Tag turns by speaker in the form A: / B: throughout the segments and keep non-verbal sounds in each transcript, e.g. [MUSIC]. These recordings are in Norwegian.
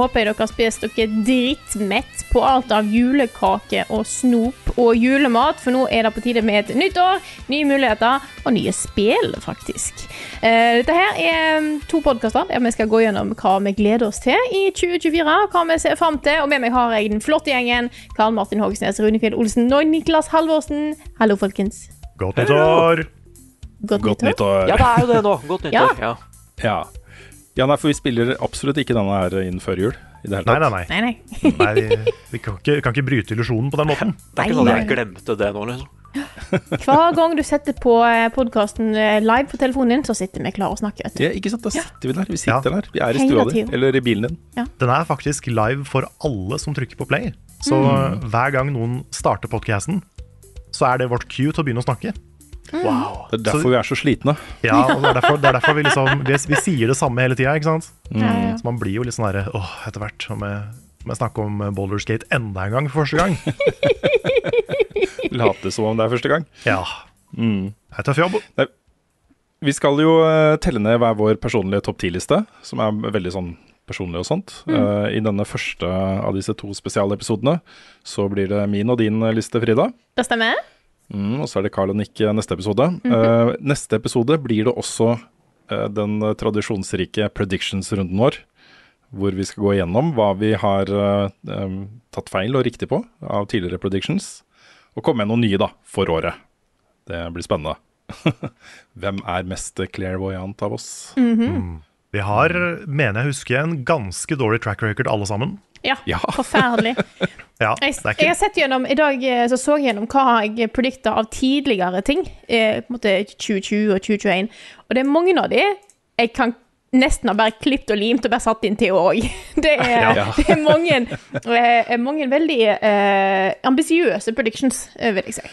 A: Håper jeg dere har spist dere drittmett på alt av julekake og snop og julemat, for nå er det på tide med et nytt år, nye muligheter og nye spill, faktisk. Eh, dette her er mm, to podkaster der vi skal gå gjennom hva vi gleder oss til i 2024, hva vi ser fram til, og med meg har jeg den flotte gjengen Karl Martin Hogsnes, Runefjell Olsen og Niklas Halvorsen. Hallo, folkens.
B: Godt nyttår!
A: Godt,
C: Godt
A: nyttår.
C: nyttår.
D: Ja, det er jo det nå. Godt nyttår. Ja.
C: Ja. Ja, nei, for vi spiller absolutt ikke denne her inn før jul. I det hele tatt.
B: nei, nei.
A: Nei, [LAUGHS] nei.
B: nei vi, vi kan, ikke, kan ikke bryte illusjonen på den måten.
D: Det er ikke sånn at jeg glemte det nå, liksom. [LAUGHS]
A: Hver gang du setter på podkasten live på telefonen din, så sitter vi klare å snakke. vet du.
C: Ja, ikke sant, da sitter vi der. Vi sitter
B: Ja.
C: der. Vi er i stua di, eller i bilen din.
B: Den er faktisk live for alle som trykker på play. Så hver gang noen starter podcasten, så er det vårt cue til å begynne å snakke.
D: Wow.
C: Det er derfor vi er så slitne.
B: Ja, og det er derfor, det er derfor vi, liksom, vi, vi sier det samme hele tida, ikke sant?
A: Ja, ja.
B: Så man blir jo litt sånn herre åh, etter hvert. Om jeg, om jeg snakker om Boulder Skate enda en gang for første gang. [LAUGHS]
C: Late som om det er første gang.
B: Ja.
C: Mm.
B: Det er tøff jobb.
C: Vi skal jo eh, telle ned hver vår personlige topp 10-liste, som er veldig sånn personlig og sånt. Eh, I denne første av disse to spesialepisodene så blir det min og din liste, Frida.
A: Det stemmer?
C: Mm, og så er det Carl og Nick i neste episode. Eh, neste episode blir det også uh, den tradisjonsrike predictions-runden vår. Hvor vi skal gå igjennom hva vi har uh, tatt feil og riktig på av tidligere predictions. Og komme med noen nye da, for året. Det blir spennende. [LAUGHS] Hvem er mest clairvoyant av oss?
B: Vi har, mener jeg husker, en ganske dårlig track record alle sammen.
A: Ja,
C: Ja.
A: forferdelig. [LAUGHS]
B: Ja,
A: Jeg,
B: det er
A: jeg har sett gjennom, I dag eh, så så jeg gjennom hva jeg predikta av tidligere ting. Eh, på en måte 2020 og 2021. Og det er mange av de jeg kan nesten ha bare klippet og limt og bare satt inn til òg. [LAUGHS] Det,
C: Ja.
A: det er mange, eh, mange veldig eh, ambisiøse predictions, eh, vil jeg si.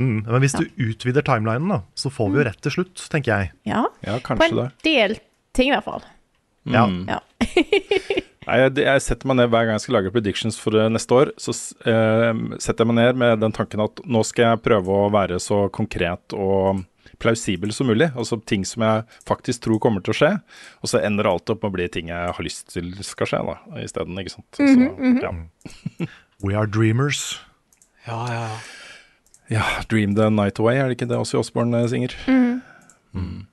B: mm, Men hvis du utvider timelinen, da, så får vi jo rett til slutt, tenker jeg.
A: Ja,
C: Ja,
A: På en
C: det.
A: del ting, i hvert fall.
B: Ja.
C: Mm.
A: Ja. [LAUGHS]
C: Nei, jeg, jeg setter meg ned hver gang jeg skal lage predictions for eh, neste år. Så eh, setter jeg meg ned med den tanken at nå skal jeg prøve å være så konkret og plausibel som mulig. Altså ting som jeg faktisk tror kommer til å skje. Og så ender alt opp med å bli ting jeg har lyst til skal skje, da, isteden. Ikke sant. Så, ja. [LAUGHS]
B: We are dreamers.
D: Ja, ja, ja.
C: ja, Dream the night away, er det ikke det også Osborne synger? Mm.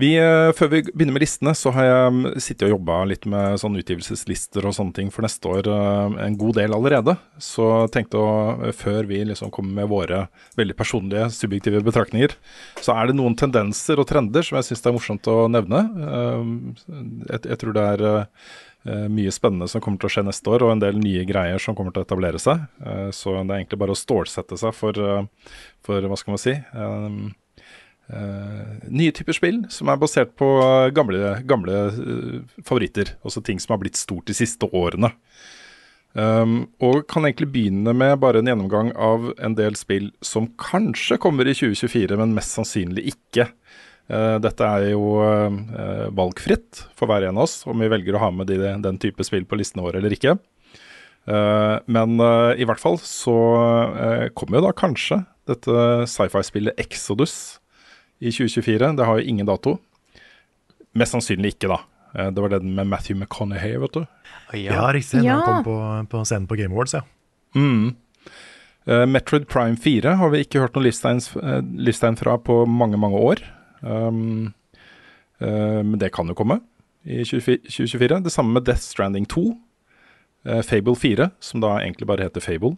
C: Vi, eh, før vi begynner med listene, så har jeg mm, sittet og jobba litt med sånn utgivelseslister og sånne ting for neste år, eh, en god del allerede. Så jeg tenkte å, eh, før vi liksom kommer med våre veldig personlige, subjektive betraktninger, så er det noen tendenser og trender som jeg syns det er morsomt å nevne. Jeg, jeg tror det er mye spennende som kommer til å skje neste år, og en del nye greier som kommer til å etablere seg. Så det er egentlig bare å stålsette seg for, for hva skal man si nye typer spill som er basert på eh, gamle, gamle eh, favoritter. Altså ting som har blitt stort de siste årene. Um, og kan egentlig begynne med bare en gjennomgang av en del spill som kanskje kommer i 2024, men mest sannsynlig ikke. Uh, dette er jo uh, valgfritt for hver en av oss om vi velger å ha med de, den type spill på listene våre eller ikke. Uh, men eh, i hvert fall så eh, kommer jo da kanskje dette sci-fi-spillet Exodus i 2024. Det har jo ingen dato. Mest sannsynlig ikke, da. Eh, Det var den med Matthew McConaughey, vet du.
B: Ja,
D: ja.
B: riktig.
A: Ja.
B: han kom på, på scenen på Game Awards, ja.
C: Mm. Eh, Metroid Prime 4 har vi ikke hørt noen livstegn, eh, fra på mange, mange år. Um, uh, men det kan jo komme i 24 2024. Det samme med Death Stranding 2. Uh, Fable 4, som da egentlig bare heter Fable.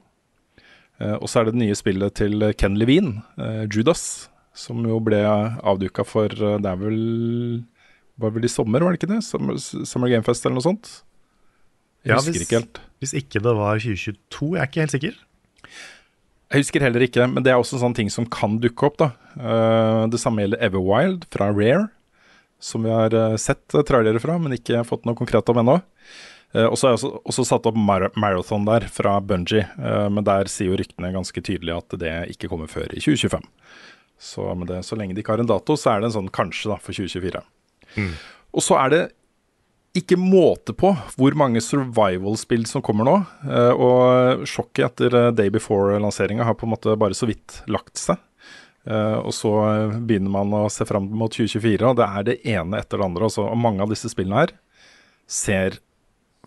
C: Eh, og så er det det nye spillet til Ken Levine, Judas, som jo ble avduka for eh, Det er vel Var vel i sommer, var det ikke det? Summer, Summer Game Fest eller noe sånt? Jeg
B: Ja,
C: husker
B: hvis-
C: ikke helt.
B: Hvis ikke det var 2022, jeg er ikke helt sikker.
C: Jeg husker heller ikke, men det er også sånne ting som kan dukke opp. da. Eh, det samme gjelder Everwild fra Rare, som vi har eh, sett trailere fra, men ikke fått noe konkret om ennå. Og så har jeg også, også satt opp Mar Marathon der, fra Bungie, men der sier jo ryktene ganske tydelig at det ikke kommer før i 2025. Så, det, så lenge de ikke har en dato, så er det en sånn kanskje da, for 2024. Og så er det ikke måte på hvor mange survival-spill som kommer nå. eh, Og sjokket etter eh, Day Before-lanseringa har på en måte bare så vidt lagt seg. Eh, Og så begynner man å se fram mot 2024, og det er det ene etter det andre. Også. Og mange av disse spillene her ser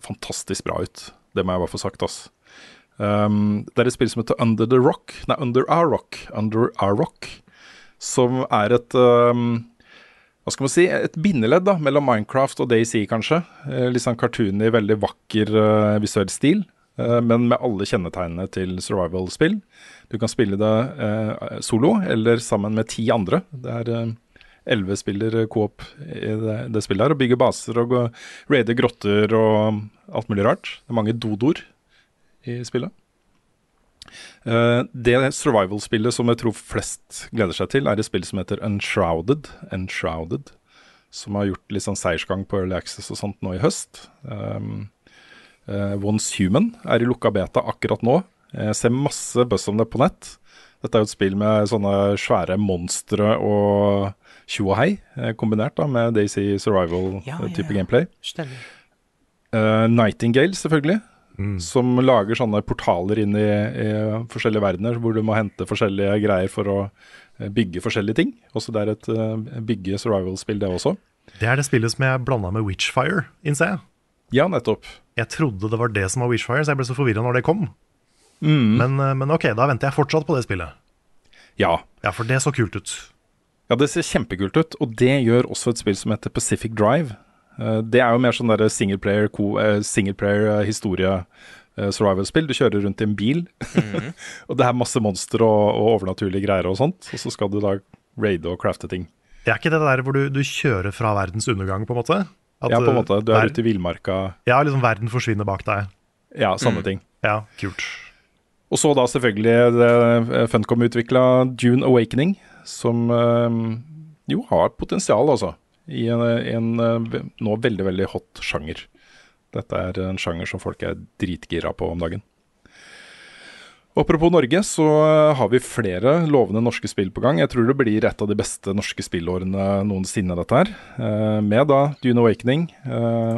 C: fantastisk bra ut. Det må jeg bare få sagt, altså. Um, det er et spill som heter Under the Rock. Nei, Under Our Rock. Under Our Rock. Som er et um, hva skal man si, et bindeledd da, mellom Minecraft og DayZ, kanskje. Eh, litt sånn cartoony, veldig vakker eh, visuell stil, eh, men med alle kjennetegnene til survival-spill. Du kan spille det solo eller sammen med ti andre. Det er elleve spiller coop i det, det spillet her, og bygger baser og raider grotter og alt mulig rart. Det er mange dodoer i spillet. Eh, det survival-spillet som jeg tror flest gleder seg til, er et spill som heter Unshrouded. Unshrouded som har gjort litt sånn seiersgang på Early Access og sånt nå i høst. Um, uh, Once Human er i lukka beta akkurat nå. Jeg ser masse buzz om det på nett. Dette er jo et spill med sånne svære monstre og tjo og hei, eh, kombinert da med Daisy
D: Ja, ja,
C: Survival-type
D: ja.
C: gameplay. Eh, Nightingale, selvfølgelig. Som lager sånne portaler inn i, i forskjellige verdener, hvor du må hente forskjellige greier for å eh, bygge forskjellige ting. Også det er et eh, bygge survival-spill, det også.
B: Det er det spillet som jeg blanda med Witchfire, innser jeg.
C: Ja, nettopp.
B: Jeg trodde det var det som var Witchfire, så jeg ble så forvirra når det kom.
C: Mm.
B: Men, eh, men ok, da venter jeg fortsatt på det spillet.
C: Ja.
B: Ja, for det så kult ut.
C: Ja, det ser kjempekult ut, og det gjør også et spill som heter Pacific Drive. Eh, det er jo mer sånn derre singleplayer, uh, singleplayer eh, historie eh. Du kjører rundt i en bil, [LAUGHS] og det er masse monstre og, og overnaturlige greier og sånt. Og så skal du da raide og crafte ting.
B: Det er ikke det der hvor du, du kjører fra verdens undergang, på en måte? At,
C: ja, på en måte. Du er ute i villmarka.
B: Ja, liksom verden forsvinner bak deg.
C: Ja, sånne ting.
B: Ja, kult.
C: Og så da selvfølgelig det Funcom utvikla June Awakening, som jo har potensial, altså. I en, en eh, nå veldig, veldig hot sjanger. Dette er en sjanger som folk er dritgira på om dagen. Apropos Norge, så eh, har vi flere lovende norske spill på gang. Jeg tror det blir et av de beste norske spillårene noensinne, dette her. Eh, med da Dune Awakening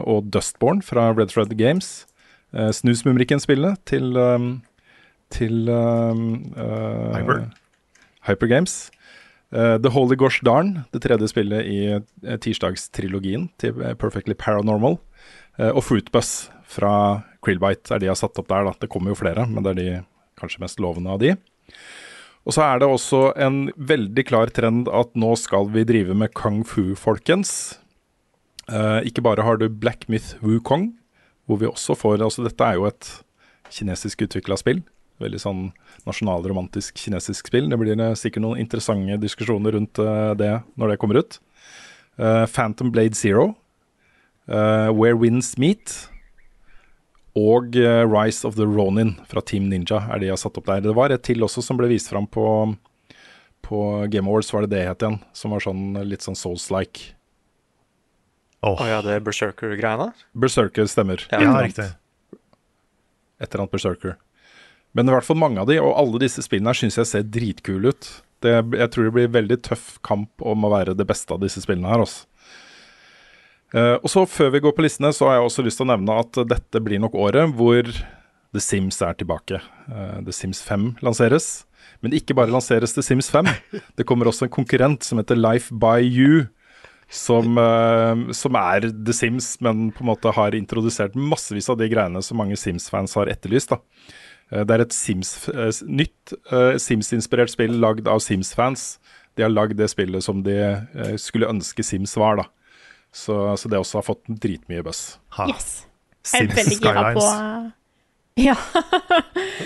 C: og Dustborn fra Red Thread Games. Uh, Snusmumrikken-spillet til til um, uh,
B: Hyper.
C: Hyper Games. Eh, The Holy Gosh Darn, det tredje spillet i uh, tirsdagstrilogien til eh, Perfectly Paranormal. Uh, og Fruitbus fra Krillbite er de jeg har satt opp der. Da. Det kommer jo flere, men det er de kanskje mest lovende av de. Og så er det også en veldig klar trend at nå skal vi drive med kung fu, folkens. Uh, ikke bare har du Black Myth Wukong, hvor vi også får Altså, dette er jo et kinesisk utvikla spill. Veldig sånn nasjonalromantisk kinesisk spill. Det blir eh, sikkert noen interessante diskusjoner rundt eh, det når det kommer ut. Uh, Phantom Blade Zero, uh, Where Winds Meet og uh, Rise of the Ronin fra Team Ninja er de jeg har satt opp der. Det var et til også som ble vist fram på, på Game Awards, var det det het igjen? Som var sånn litt sånn Souls-like.
B: Åh,
D: oh, ja, det Berserker-greiene?
C: Berserker stemmer.
D: Ja.
B: Ja, riktig.
C: Et eller annet Berserker. Men i hvert fall mange av de, og alle disse spillene her syns jeg ser dritkule ut. Det, jeg tror det blir veldig tøff kamp om å være det beste av disse spillene her. Også. Uh, og så Før vi går på listene, så har jeg også lyst til å nevne at dette blir nok året hvor The Sims er tilbake. Uh, The Sims 5 lanseres. Men ikke bare lanseres The Sims 5. Det kommer også en konkurrent som heter Life by You. Som, uh, som er The Sims, men på en måte har introdusert massevis av de greiene som mange Sims-fans har etterlyst. da. Eh, Det er et Sims, eh, nytt eh, Sims-inspirert spill lagd av Sims-fans. De har lagd det spillet som de skulle ønske Sims var, da. Så, så det også har fått dritmye buzz.
B: Ha.
A: Yes. Jeg er
B: Sims
A: veldig gira på
B: Skylines. [LAUGHS]
A: Ja.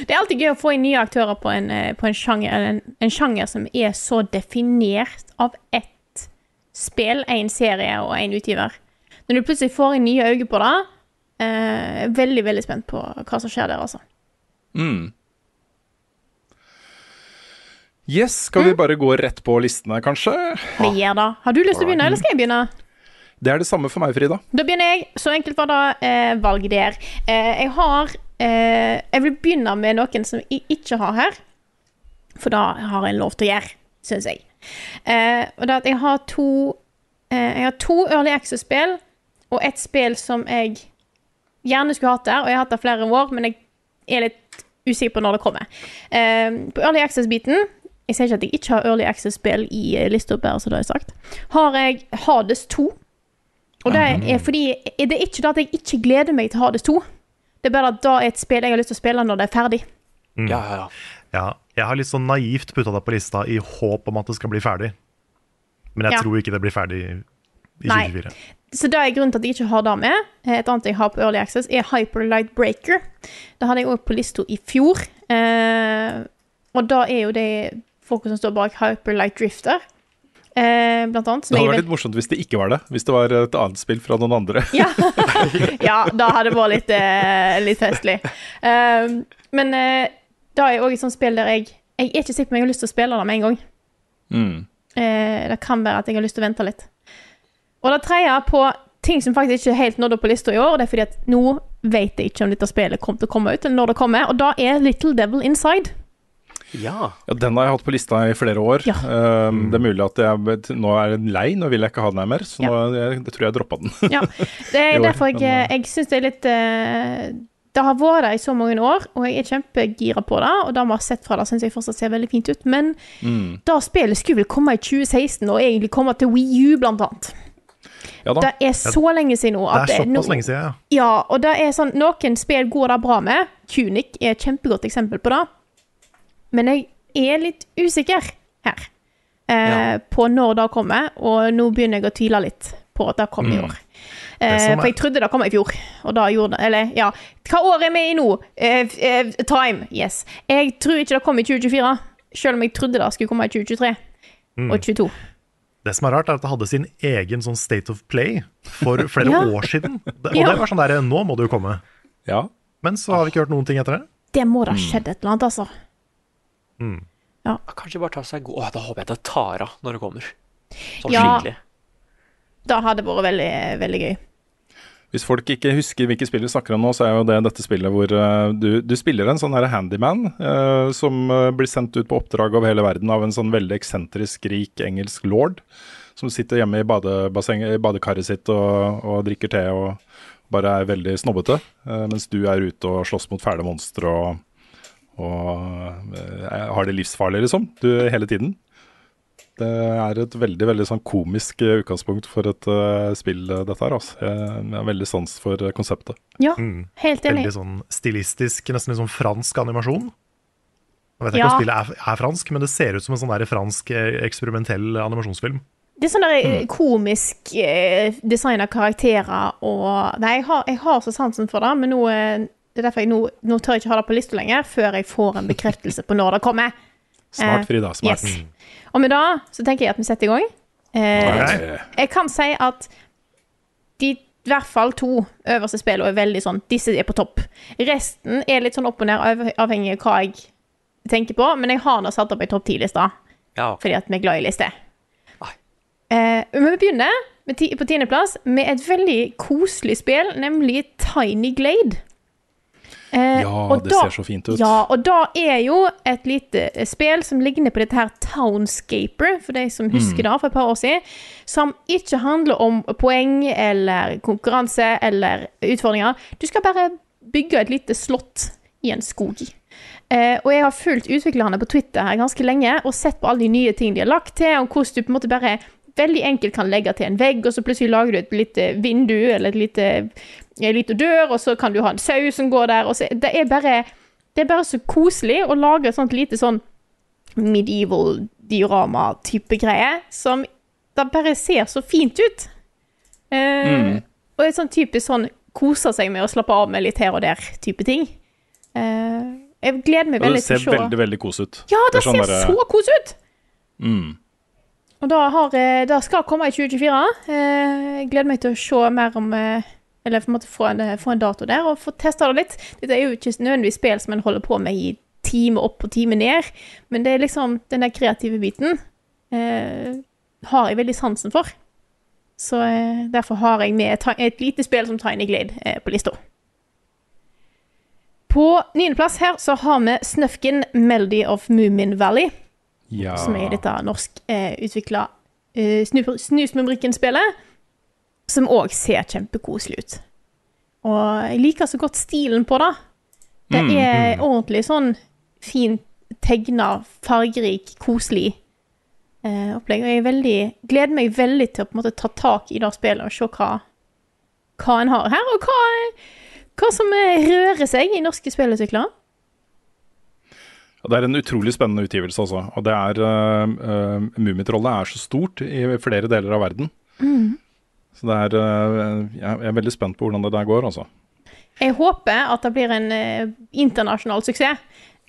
A: Det er alltid gøy å få inn nye aktører på en, på en, sjanger, en, en sjanger som er så definert av ett spill, én serie og én utgiver. Når du plutselig får inn nye øyne på det, eh, veldig, veldig spent på hva som skjer der, altså.
C: Mm. Yes, skal vi bare gå rett på listene, kanskje?
A: Vi gjør det. Har du lyst til å begynne, eller skal jeg begynne?
C: Det er det samme for meg, Frida.
A: Da begynner jeg. Så enkelt var det eh, valget der. Eh, jeg har eh, Jeg vil begynne med noen som jeg ikke har her. For da har jeg lov til å gjøre, syns jeg. Eh, og det at jeg har to eh, Jeg har to Early Access-spill og et spill som jeg gjerne skulle hatt der, og jeg har hatt det flere år, men jeg er litt usikker på når det kommer. Eh, på Early Access-biten Jeg sier ikke at jeg ikke har Early Access-spill i eh, lista, bare så det er sagt. Har jeg Hades 2. Og det er fordi Det er ikke det at jeg ikke gleder meg til Hades 2. Det er bare at da er et spill jeg har lyst til å spille når det er ferdig.
D: Ja, ja, ja.
B: Ja, jeg har litt sånn naivt putta det på lista i håp om at det skal bli ferdig. Men jeg
A: Ja.
B: tror ikke det blir ferdig i
A: Nei.
B: 2024.
A: Så det er grunnen til at jeg ikke har det med. Et annet jeg har på Early Access, er Hyperlight Breaker. Det hadde jeg òg på lista i fjor. Eh, og da er jo det folka som står bak Hyperlight Drifter, eh, blant annet.
C: Det hadde vært litt morsomt hvis det ikke var det. Hvis det var et annet spill fra noen andre.
A: Ja, [LAUGHS] ja da hadde det vært litt, eh, litt festlig. Um, men eh, da er òg et sånt spill der jeg Jeg er ikke sikker på om jeg har lyst til å spille det med en gang.
C: Mm.
A: Eh, det kan være at jeg har lyst til å vente litt. Og det tredje på ting som faktisk ikke helt nådde opp på lista i år, og det er fordi at nå vet jeg ikke om dette spillet kommer til å komme ut, eller når det kommer, og da er Little Devil Inside.
D: ja.
C: Ja, Den har jeg hatt på lista i flere år.
A: Ja.
C: Um, det er mulig at jeg nå er den lei, nå vil jeg ikke ha den her mer. Så
A: Ja.
C: nå jeg, jeg tror jeg droppa den.
A: Ja, det er [LAUGHS] derfor jeg, jeg syns det er litt uh, Det har vært der i så mange år, og jeg er kjempegira på det. Og det vi har sett fra det, syns jeg fortsatt ser veldig fint ut. Men
C: Mm.
A: da spillet skulle vel komme i 2016, og egentlig komme til Wii U, blant annet.
C: Ja.
A: Det er så lenge siden nå.
B: Det er såpass lenge siden, ja.
A: Ja, og det er sånn Noen spill går det bra med. Tunic er et kjempegodt eksempel på det. Men jeg er litt usikker her eh,
D: Ja.
A: på når det kommer, og nå begynner jeg å tvile litt på at det kommer i år. Eh,
B: er-
A: for jeg trodde det kom i fjor, og da gjorde det Eller, ja. Hva år er vi i nå? Eh, eh, time. Yes. Jeg tror ikke det kom i 2024, selv om jeg trodde det skulle komme i 2023 og 2022.
B: Det som er rart, er at det hadde sin egen sånn State of Play for flere [LAUGHS]
A: Ja.
B: år siden. Og det var sånn der, nå må det jo komme.
C: Ja.
B: Men så har vi ikke hørt noen ting etter det.
A: Det må da ha skjedd et eller annet, altså. Ja.
D: Kanskje bare ta seg god Å, Da håper jeg det tar av når det kommer. Sånn
A: Ja.
D: skikkelig.
A: Da hadde det vært veldig, veldig gøy.
C: Hvis folk ikke husker hvilke spill vi snakker om nå, så er jo det dette spillet hvor eh, du, du spiller en sånn her handyman eh, som eh, blir sendt ut på oppdrag over hele verden av en sånn veldig eksentrisk rik engelsk lord, som sitter hjemme i i badekaret sitt og, og drikker te og bare er veldig snobbete, eh, mens du er ute og slåss mot fæle monstre og, og eh, har det livsfarlig, liksom, du hele tiden. Det er et veldig veldig sånn komisk eh, utgangspunkt for et uh, spill, eh, dette her. Altså. Jeg har veldig sans for konseptet.
A: Ja, helt enig.
B: Veldig sånn stilistisk, nesten litt sånn fransk animasjon. Jeg vet ikke
A: Ja.
B: om spillet er, er fransk, men det ser ut som en sånn der fransk eksperimentell animasjonsfilm.
A: Det er sånn der eh, komisk eh, design av karakterer og Nei, jeg har, jeg har så sansen for det, men nå, det er derfor jeg nå, nå tør jeg ikke ha det på lista lenger, før jeg får en bekreftelse på når det kommer.
C: Smart,
A: Eh,
C: Frida. Smart.
A: Yes. Og med det så tenker jeg at vi setter i gang. Eh, jeg kan si at de i hvert fall to øverste spillene er veldig sånn Disse er på topp. Resten er litt sånn opp og ned, avhengig av hva jeg tenker på, men jeg har nå satt opp ei topp ti-liste
D: Ja,
A: fordi at vi er glad i lister. Eh, vi begynner med ti, på tiendeplass med et veldig koselig spill, nemlig Tiny Glade. Eh,
C: Ja, det
A: da-
C: ser så fint ut.
A: Ja, og da er jo et lite eh, spill som ligner på dette her Townscaper, for de som husker det for et par år siden, som ikke handler om poeng eller konkurranse eller utfordringer. Du skal bare bygge et lite slott i en skog. Eh, og jeg har fulgt utviklerne på Twitter her ganske lenge og sett på alle de nye ting de har lagt til, og hvordan du på en måte bare veldig enkelt kan legge til en vegg, og så plutselig lager du et lite vindu eller et lite, en liten dør, og så kan du ha en sau som går der. Og så, det, er bare, det er bare så koselig å lage et sånt lite sånn medieval diorama-type greie, som det bare ser så fint ut. Eh, Og et sånn typisk sånn koser seg med å slappe av med litt her og der-type ting. Eh, jeg gleder meg veldig til å se Det ser
C: veldig, veldig kos ut.
A: Ja, det,
C: det sånn
A: ser
C: derre-
A: så kos ut!
C: Mm.
A: Og eh, det skal komme i 2024. Eh, Jeg gleder meg til å se mer om Eller på en måte få en, eh, få en dato der og få testa det litt. Dette er jo ikke nødvendigvis spill som en holder på med i time opp og time ned, men det er liksom den der kreative biten eh, har jeg veldig sansen for. Så eh, derfor har jeg med et, et lite spill som Tiny Glade eh, på lista. På niendeplass her så har vi Snøfken Melody of Moomin Valley
C: Ja.
A: som er dette norsk eh, utvikla eh, snu- Snusmumrikken-spillet, som òg ser kjempekoselig ut. Og jeg liker så godt stilen på det. Det
C: Mm,
A: er ordentlig sånn fint tegna, fargerik, koselig eh, opplegg. Og jeg veldig, gleder meg veldig til å på en måte ta tak i det spillet og se hva, hva en har her, og hva, hva som eh, rører seg i norske spillutviklere.
C: Det er en utrolig spennende utgivelse, altså. Og det er uh, uh, Mummitrollet er så stort i flere deler av verden.
A: Mm.
C: Så det er uh, Jeg er veldig spent på hvordan det der går, altså.
A: Jeg håper at det blir en eh, internasjonal suksess.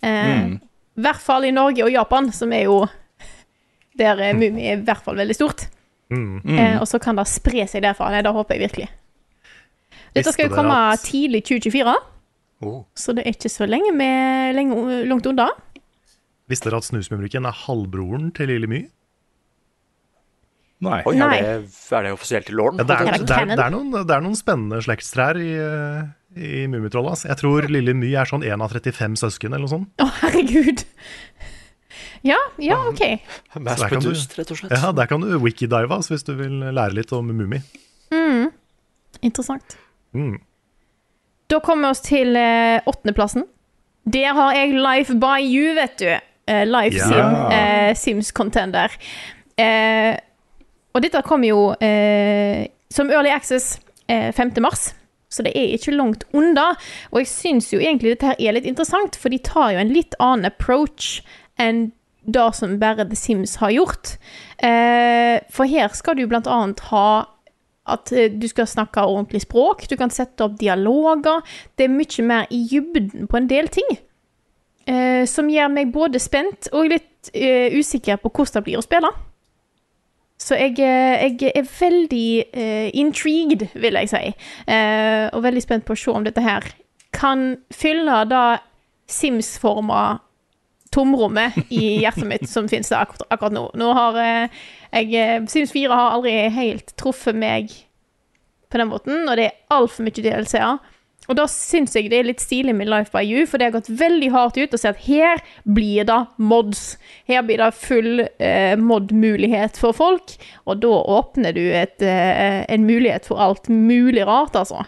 A: Eh,
C: Mm.
A: I hvert fall i Norge og Japan, som er jo der eh, Mummi er i hvert fall veldig stort.
B: Mm.
A: Eh, og så kan det spre seg derfra. Nei, det håper jeg virkelig. Dette skal jo komme
B: at-
A: tidlig 2024,
D: Oh.
A: så det er ikke så lenge, med, lenge langt unna.
B: Visste dere at Snusmumrikken er halvbroren til Lille My?
C: Nei.
D: Oi, er det, er det offisielt i Lorden?
B: Ja, det, er,
A: det
B: er, det, er noen, det er noen spennende slektstrær i, eh, i Mummitrollet. Altså. Jeg tror Lille My er sånn 1 av 35 søsken, eller noe sånt.
A: Å, herregud. Ja, ja, OK. [LAUGHS]
D: Mass produced, rett og slett.
B: Ja, Der kan du wikidive altså, hvis du vil lære litt om Mummi.
A: Mm. Interessant.
B: Mm.
A: Da kommer vi oss til eh, åttendeplassen. Der har jeg Life by You, vet du. Eh, Life
B: Ja.
A: Sim, eh, Sims Contender. Eh, og dette kom jo eh, som Early Access eh, 5. mars, så det er ikke langt unna. Og jeg syns jo egentlig dette her er litt interessant, for de tar jo en litt annen approach enn det som bare The Sims har gjort. Eh, for her skal du blant annet ha at eh, du skal snakke ordentlig språk, du kan sette opp dialoger. Det er mye mer i dybden på en del ting. Eh, som gjør meg både spent og litt eh, usikker på hvordan det blir å spille. Så jeg, eh, jeg er veldig uh, intrigued, vil jeg si. uh, og veldig spent på å se om dette her kan fylle da Sims-forma tomrommet i [LAUGHS] hjertet mitt som finnes der akkurat, akkurat nå. Nå har uh, jeg Sims 4 har aldri helt truffet meg på den måten, og det er altfor mye DLC-er. Og da syns jeg det er litt stilig med Life by You, for det har gått veldig hardt ut og sett at her blir det mods. Her blir det full eh, mod-mulighet for folk, og da åpner du et, eh, en mulighet for alt mulig rart, altså.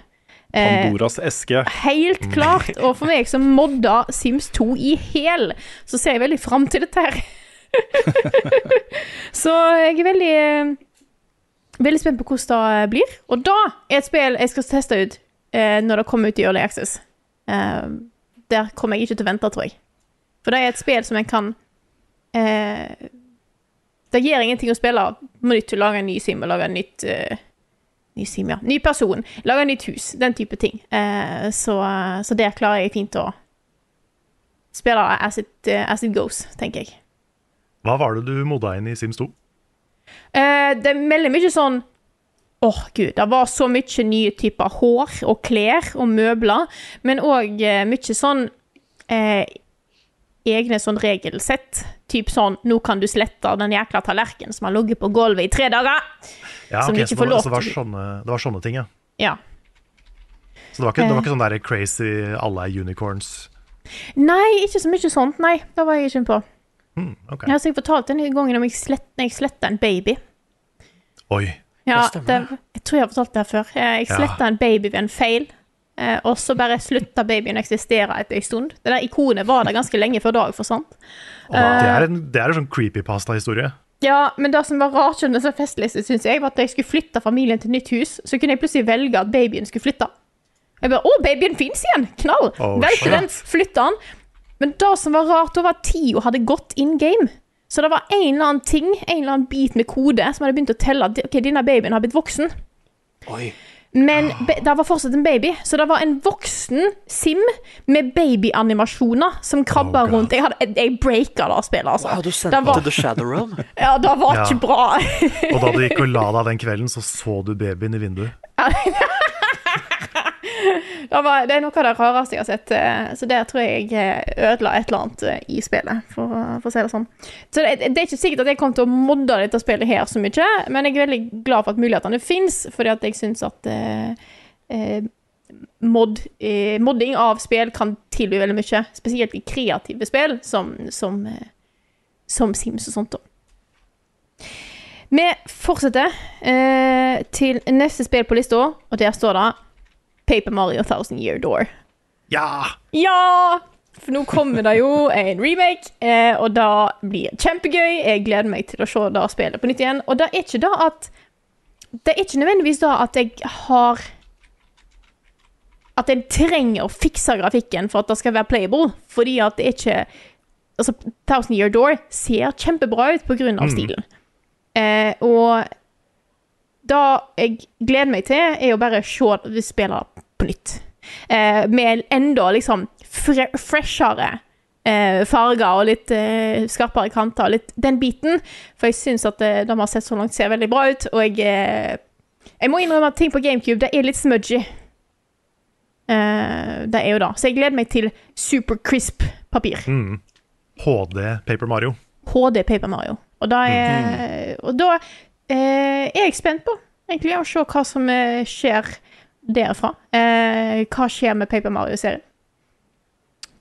A: Eh,
C: Pandoras eske.
A: Helt klart. Og for meg som modda Sims 2 i hæl, så ser jeg veldig fram til dette her. [LAUGHS] så jeg er veldig eh, Veldig spent på hvordan det blir. Og da er et spill jeg skal teste ut eh, når det kommer ut i Early Access. Eh, der kommer jeg ikke til å vente, tror jeg. For det er et spill som jeg kan eh, Det gir ingenting å spille på nytt, lage en ny sim og lage en nytt eh, Ny sim, ja. Ny person. Lage nytt hus. Den type ting. Eh, så, så der klarer jeg fint å spille as it, eh, as it goes, tenker jeg.
B: Hva var det du modda inn i Sims 2?
A: Eh, det melder mye sånn Åh, gud, det var så mye nye typer hår og klær og møbler, men òg eh, mye sånn eh, egne sånn regelsett. Typ sånn 'Nå kan du slette den jækla tallerkenen som har ligget på gulvet i tre dager'.
B: Ja,
A: Som
B: ok,
A: ikke
B: så det, så det, var sånne, det var sånne ting, ja.
A: Ja.
B: Så det var ikke, det var
A: Eh.
B: ikke sånn der crazy alle er unicorns?
A: Nei, ikke så mye sånt, nei. Det var jeg ikke på.
B: Hmm, ok.
A: Jeg fortalte en gangen om jeg sletta en baby.
B: Oi.
A: Ja, det, jeg tror jeg har fortalt det her før. Eh, Jeg sletta en baby ved en feil, eh, og så bare slutta babyen å eksistere etter en stund. Det der ikonet var der ganske lenge før Dag forsvant.
B: Det, er en, det er en sånn creepypasta-historie.
A: Ja, men det som var rart med så festliste, synes jeg, var at da jeg skulle flytte familien til nytt hus, så kunne jeg plutselig velge at babyen skulle flytte. Jeg bare, å, babyen finnes igjen! Knall!
B: Oh, shit.
A: den, flytte den. Men det som var rart, da var at tida hadde gått in game. Så det var en eller annen ting, en eller annen bit med kode, som hadde begynt å telle at ok, denne babyen har blitt voksen.
D: Oi.
A: Men be- det var fortsatt en baby, så det var en voksen Sim med babyanimasjoner som krabba
B: Oh,
A: rundt. Jeg, hadde, jeg, breaka det spillet, altså.
D: Wow, du sendte
A: var,
D: til The Shadow Realm. [LAUGHS]
A: ja, det var
B: Ja.
A: ikke bra.
B: Og da du gikk og la [LAUGHS] deg den kvelden, så så du babyen i vinduet. [LAUGHS] [LAUGHS]
A: var, det er noe av det rareste jeg har sett, eh, så der tror jeg jeg ødela et eller annet eh, i spillet, for, for å si det sånn. Så det, det er ikke sikkert at jeg kommer til å modde dette spillet her så mye, men jeg er veldig glad for at mulighetene fins, fordi at jeg syns at eh, eh, mod, eh, modding av spill kan tilby veldig mye, spesielt i kreative spill, som, som, eh, som Sims og sånt. da. Vi fortsetter eh, til neste spill på lista, og der står det Paper Mario Thousand Year Door.
B: Ja!
A: Ja! For nå kommer det jo en remake, eh, og det blir kjempegøy. Jeg gleder meg til å se det spillet på nytt igjen. Og det er ikke da at Det er ikke nødvendigvis da at jeg har At jeg trenger å fikse grafikken for at det skal være playable, fordi at det er ikke Altså, Thousand Year Door ser kjempebra ut på grunn av stilen. Eh, og det jeg gleder meg til, er å bare se spillet på nytt. Eh, med enda liksom fre freshere eh, farger og litt eh, skarpere kanter. Litt den biten. For jeg syns at det, det har sett så langt, ser veldig bra ut. Og jeg eh, Jeg må innrømme at ting på GameCube det er litt smudgy. Eh, det er jo det. Så jeg gleder meg til super crisp papir.
B: Mm. HD Paper Mario.
A: HD Paper Mario. Og da er, og da eh, er jeg spent på egentlig å se hva som eh, skjer derfra. Eh, hva skjer med Paper Mario-serien?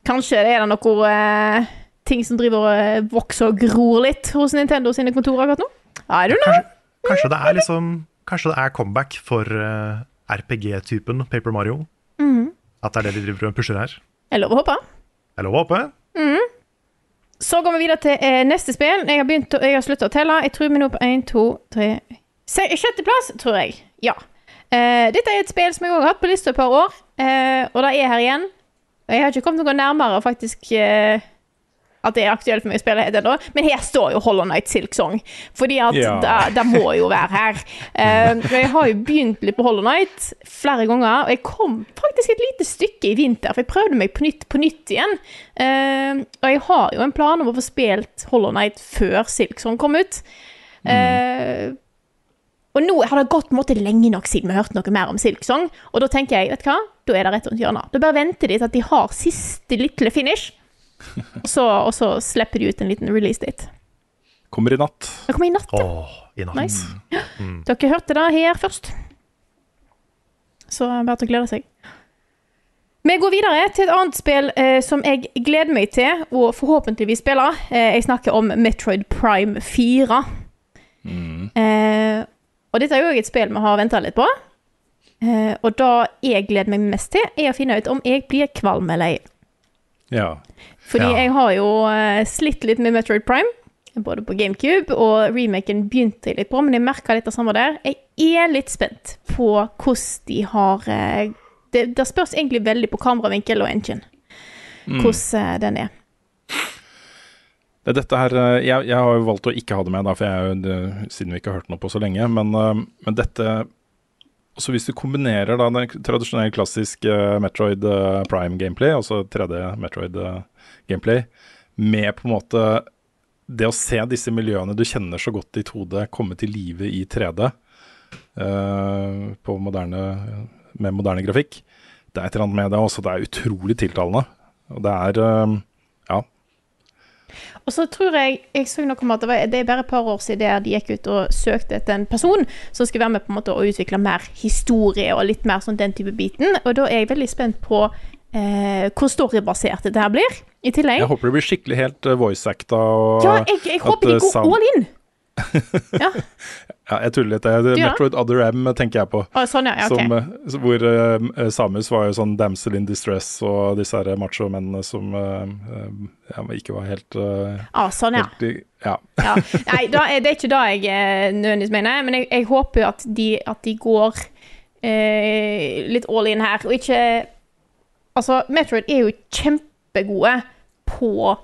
A: Kanskje det er det noen eh, ting som driver og eh, vokser og gror litt hos Nintendo sine kontorer akkurat nå? I don't know.
B: Kanskje det er liksom Kanskje det er comeback for uh, RPG-typen Paper Mario? At det er det de driver og pusher her?
A: Jeg lover å håpe.
B: Det er lov å håpe.
A: Så går vi videre til eh, neste spill. Jeg har, har sluttet å telle. Jeg tror vi nå på 1, 2, 3 se- Sjetteplass, tror jeg. Ja. Eh, dette er et spill som jeg òg har hatt på lista et par år, eh, og det er her igjen. Jeg har ikke kommet noe nærmere faktisk eh, at det er aktuelt for meg å spille helt ennå, men her står jo Hollow Night Silk Song, fordi at
C: Ja.
A: det, må jo være her. Uh, jeg har jo begynt litt på Hollow Night flere ganger, og jeg kom faktisk et lite stykke i vinter, for jeg prøvde meg på nytt, på nytt igjen. Uh, og jeg har jo en plan om å få spilt Hollow Night før Silk Song kom ut. Eh, og nå har det gått måte lenge nok siden vi hørte noe mer om Silksong, og da tenker jeg, vet du hva, da er det rett rundt hjørnet. Da bare venter de til at de har siste lille finish, og så, og så slipper de ut en liten release date.
C: Kommer i natt.
A: Det kommer i natt, ja.
B: Åh, i natt.
A: Nice. Dere hørte det her først. Så bare til å glede seg. Vi går videre til et annet spill eh, som jeg gleder meg til å forhåpentligvis spille. Eh, jeg snakker om Metroid Prime 4. Eh, og dette er jo et spill vi har venta litt på. Eh, og det jeg gleder meg mest til, er å finne ut om jeg blir kvalm eller ei.
C: Ja.
A: Fordi
B: Ja.
A: jeg har jo eh, slitt litt med Metroid Prime, både på GameCube, og remaken begynte jeg litt på, men jeg merka litt det samme der. Jeg er litt spent på hvordan de har eh, Det, det spørs egentlig veldig på kameravinkel og engine, hvordan mm. den er.
C: Det- Dette her, jeg, jeg har jo valgt å ikke ha det med, da, for jeg, er det, siden vi ikke har hørt noe på så lenge. Men, men dette Så hvis du kombinerer da den tradisjonelle klassisk eh, Metroid eh, Prime-gameplay, altså 3D Metroid-gameplay, med på en måte det å se disse miljøene du kjenner så godt i 2D, komme til live i 3D uh, på moderne, med moderne grafikk. Det er et eller annet med det også. Det er utrolig tiltalende. Og det er uh, Ja.
A: Og så tror jeg jeg så noe om at det, var, det er bare et par år siden de gikk ut og søkte etter en person som skulle være med på en måte å utvikle mer historie og litt mer sånn den type biten. Og da er jeg veldig spent på eh, hvor storybasert dette her blir, i tillegg.
C: Jeg håper det blir skikkelig helt uh, voice-acta. og
A: Ja, jeg, jeg håper de
C: eh,
A: går
C: sound-
A: all in. [LAUGHS] Ja,
C: Ja, jeg tuller litt. Det,
A: gjør det?
C: Metroid Other M tenker jeg på.
A: Å, sånn, ja. ja, ok.
C: Som, eh, hvor uh, Samus var jo sånn damsel in distress, og disse her macho-mennene som uh, eh, ja, ikke var helt, uh,
A: Ah, sånn, ja.
C: helt ja.
A: ja. Nei, da det er ikke det jeg eh, nødvendigvis mener, men jeg, jeg håper at de, at de går eh, litt all in her, og ikke Altså, Metroid er jo kjempegode på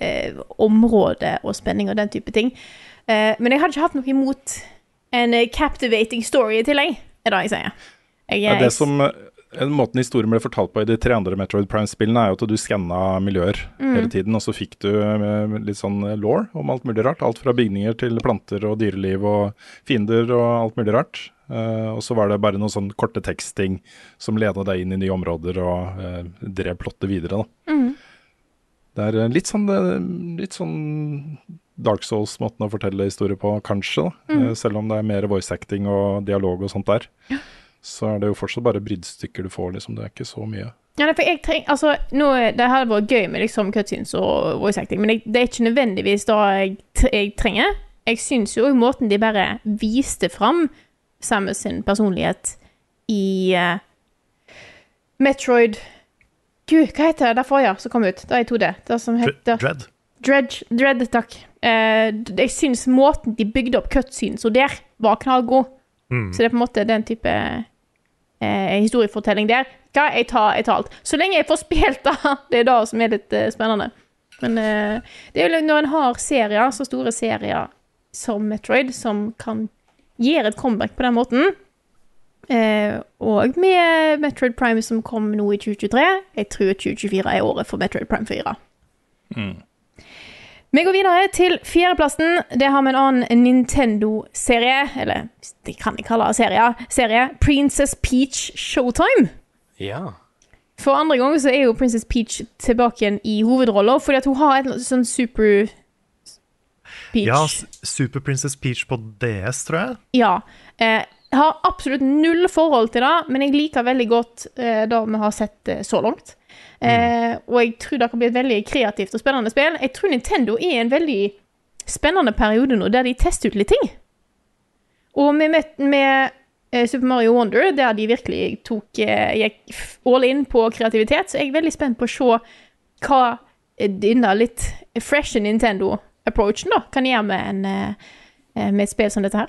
A: eh, område og spenning og den type ting, eh, men jeg hadde ikke hatt noe imot en eh, captivating story i tillegg, er det jeg sier. Jeg,
C: Ja, det som, eh, måten historien ble fortalt på i de tre andre Metroid Prime-spillene, er jo at du skanna miljøer
A: Mm.
C: hele tiden, og så fikk du eh, litt sånn law om alt mulig rart. Alt fra bygninger til planter og dyreliv og fiender og alt mulig rart. Eh, og så var det bare noen sånn korte teksting som leda deg inn i nye områder og eh, drev plottet videre, da.
A: Mm.
C: Det er eh, litt sånn, litt sånn Dark Souls-måten å fortelle historier på, kanskje.
A: Mm.
C: Selv om det er mer voice acting og dialog og sånt der. Så er det jo fortsatt bare bruddstykker du får, liksom. Det er ikke så mye.
A: Ja, for jeg treng, altså, nå, Det hadde vært gøy med liksom cutscenes og voice acting, men jeg, det er ikke nødvendigvis det jeg, jeg trenger. Jeg syns jo måten de bare viste fram Samus sin personlighet i uh, Metroid Gud, hva heter det der forrige som kom ut? Det er i 2D. Det som heter
B: Dread.
A: Dredge, Dread, takk. Uh, jeg syns måten de bygde opp cutscenes og der, var knallgod.
B: Mm.
A: Så det er på en måte den type uh, historiefortelling der. Hva, jeg tar, jeg tar alt. Så lenge jeg får spilt det, [LAUGHS] det er det som er litt spennende. Men det er jo når en har serier, så store serier som Metroid, som kan gjøre et comeback på den måten, eh, og med Metroid Prime som kom nå i 2023, jeg tror 2024 er året for Metroid Prime 4. Vi går videre til fjerdeplassen. Det har vi en annen Nintendo-serie, eller det kan jeg kalle det serie, serie Princess Peach Showtime.
D: Ja.
A: For andre gang så er jo Princess Peach tilbake igjen i hovedrolla, fordi at hun har et sånn super Peach.
B: Ja, Super Princess Peach på DS, tror jeg.
A: Ja. Eh, jeg har absolutt null forhold til det, men jeg liker veldig godt eh, det vi har sett eh, så langt. Mm. og jeg tror det kan bli et veldig kreativt og spennende spill. Jeg tror Nintendo er i en veldig spennende periode nå, der de tester ut litt ting. Og med, med, eh, Super Mario Wonder, der de virkelig tok eh, gikk all in på kreativitet, så jeg er veldig spent på å se hva eh, denne litt fresh Nintendo-approachen da kan gjøre med, en, eh, eh, med et spill som dette her.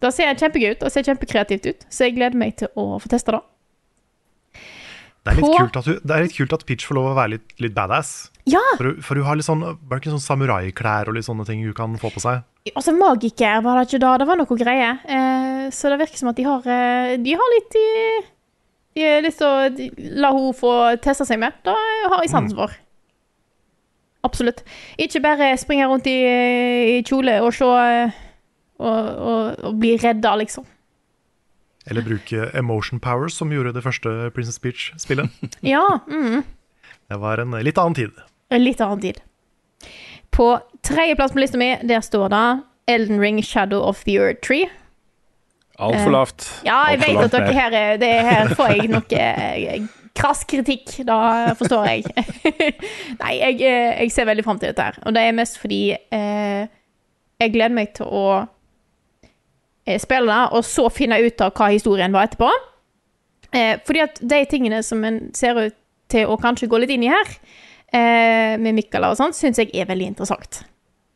A: Det ser kjempegøy ut, og ser kjempekreativt ut, så jeg gleder meg til å få teste det.
B: Det er litt, kult at, hun, det er litt kult at Peach får lov å være litt, litt badass.
A: Ja!
B: For, hun- for hun har litt sånn, var det ikke sånn samuraiklær og litt sånne ting hun kan få på seg?
A: Altså, magiker var det ikke da, det var noe greier. Eh, så det virker som at de har, eh, de har litt de, de har lyst til å la henne få teste seg med. Det har jeg sansen for. Absolutt. Ikke bare springe rundt i, i kjole og se eh, og, og, og bli redda, liksom.
B: Eller bruke emotion powers, som gjorde det første Princess Beach-spillet. [LAUGHS]
A: Ja. Mm.
B: Det var en litt annen tid.
A: En litt annen tid. På tredjeplass på lista mi, der står det Elden Ring Shadow of the Earth Tree.
C: Altfor lavt.
A: Ja, jeg
C: Alt
A: vet at dere her, er- det, her får jeg noe eh, krass kritikk, da forstår jeg. [LAUGHS] Nei, jeg, eh, jeg ser veldig fram til dette her. Og det er mest fordi eh, jeg gleder meg til å eh, spille det, og så finne ut av hva historien var etterpå. Eh, fordi at de tingene som en ser ut til å kanskje gå litt inn i her, eh, med Mikkala og sånt, syns jeg er veldig interessant.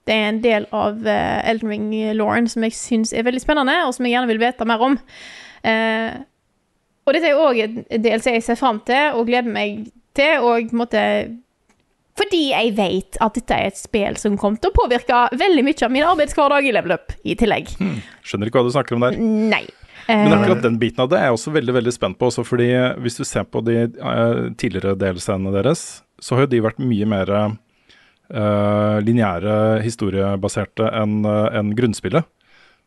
A: Det er en del av eh, Elden Ring-lauren som jeg syns er veldig spennende, og som jeg gjerne vil vite mer om. Eh, og dette er òg en del som jeg ser fram til og gleder meg til, og måtte, Fordi jeg vet at dette er et spill som kommer til å påvirke veldig mye av min arbeidshverdag i Level Up i tillegg.
C: Skjønner ikke hva du snakker om der.
A: Nei. Eh,
C: Men akkurat den biten av det er jeg også veldig veldig spent på. Også fordi Hvis du ser på de eh, tidligere delscenene deres, så har jo de vært mye mer uh, lineære, historiebaserte enn uh, en grunnspillet.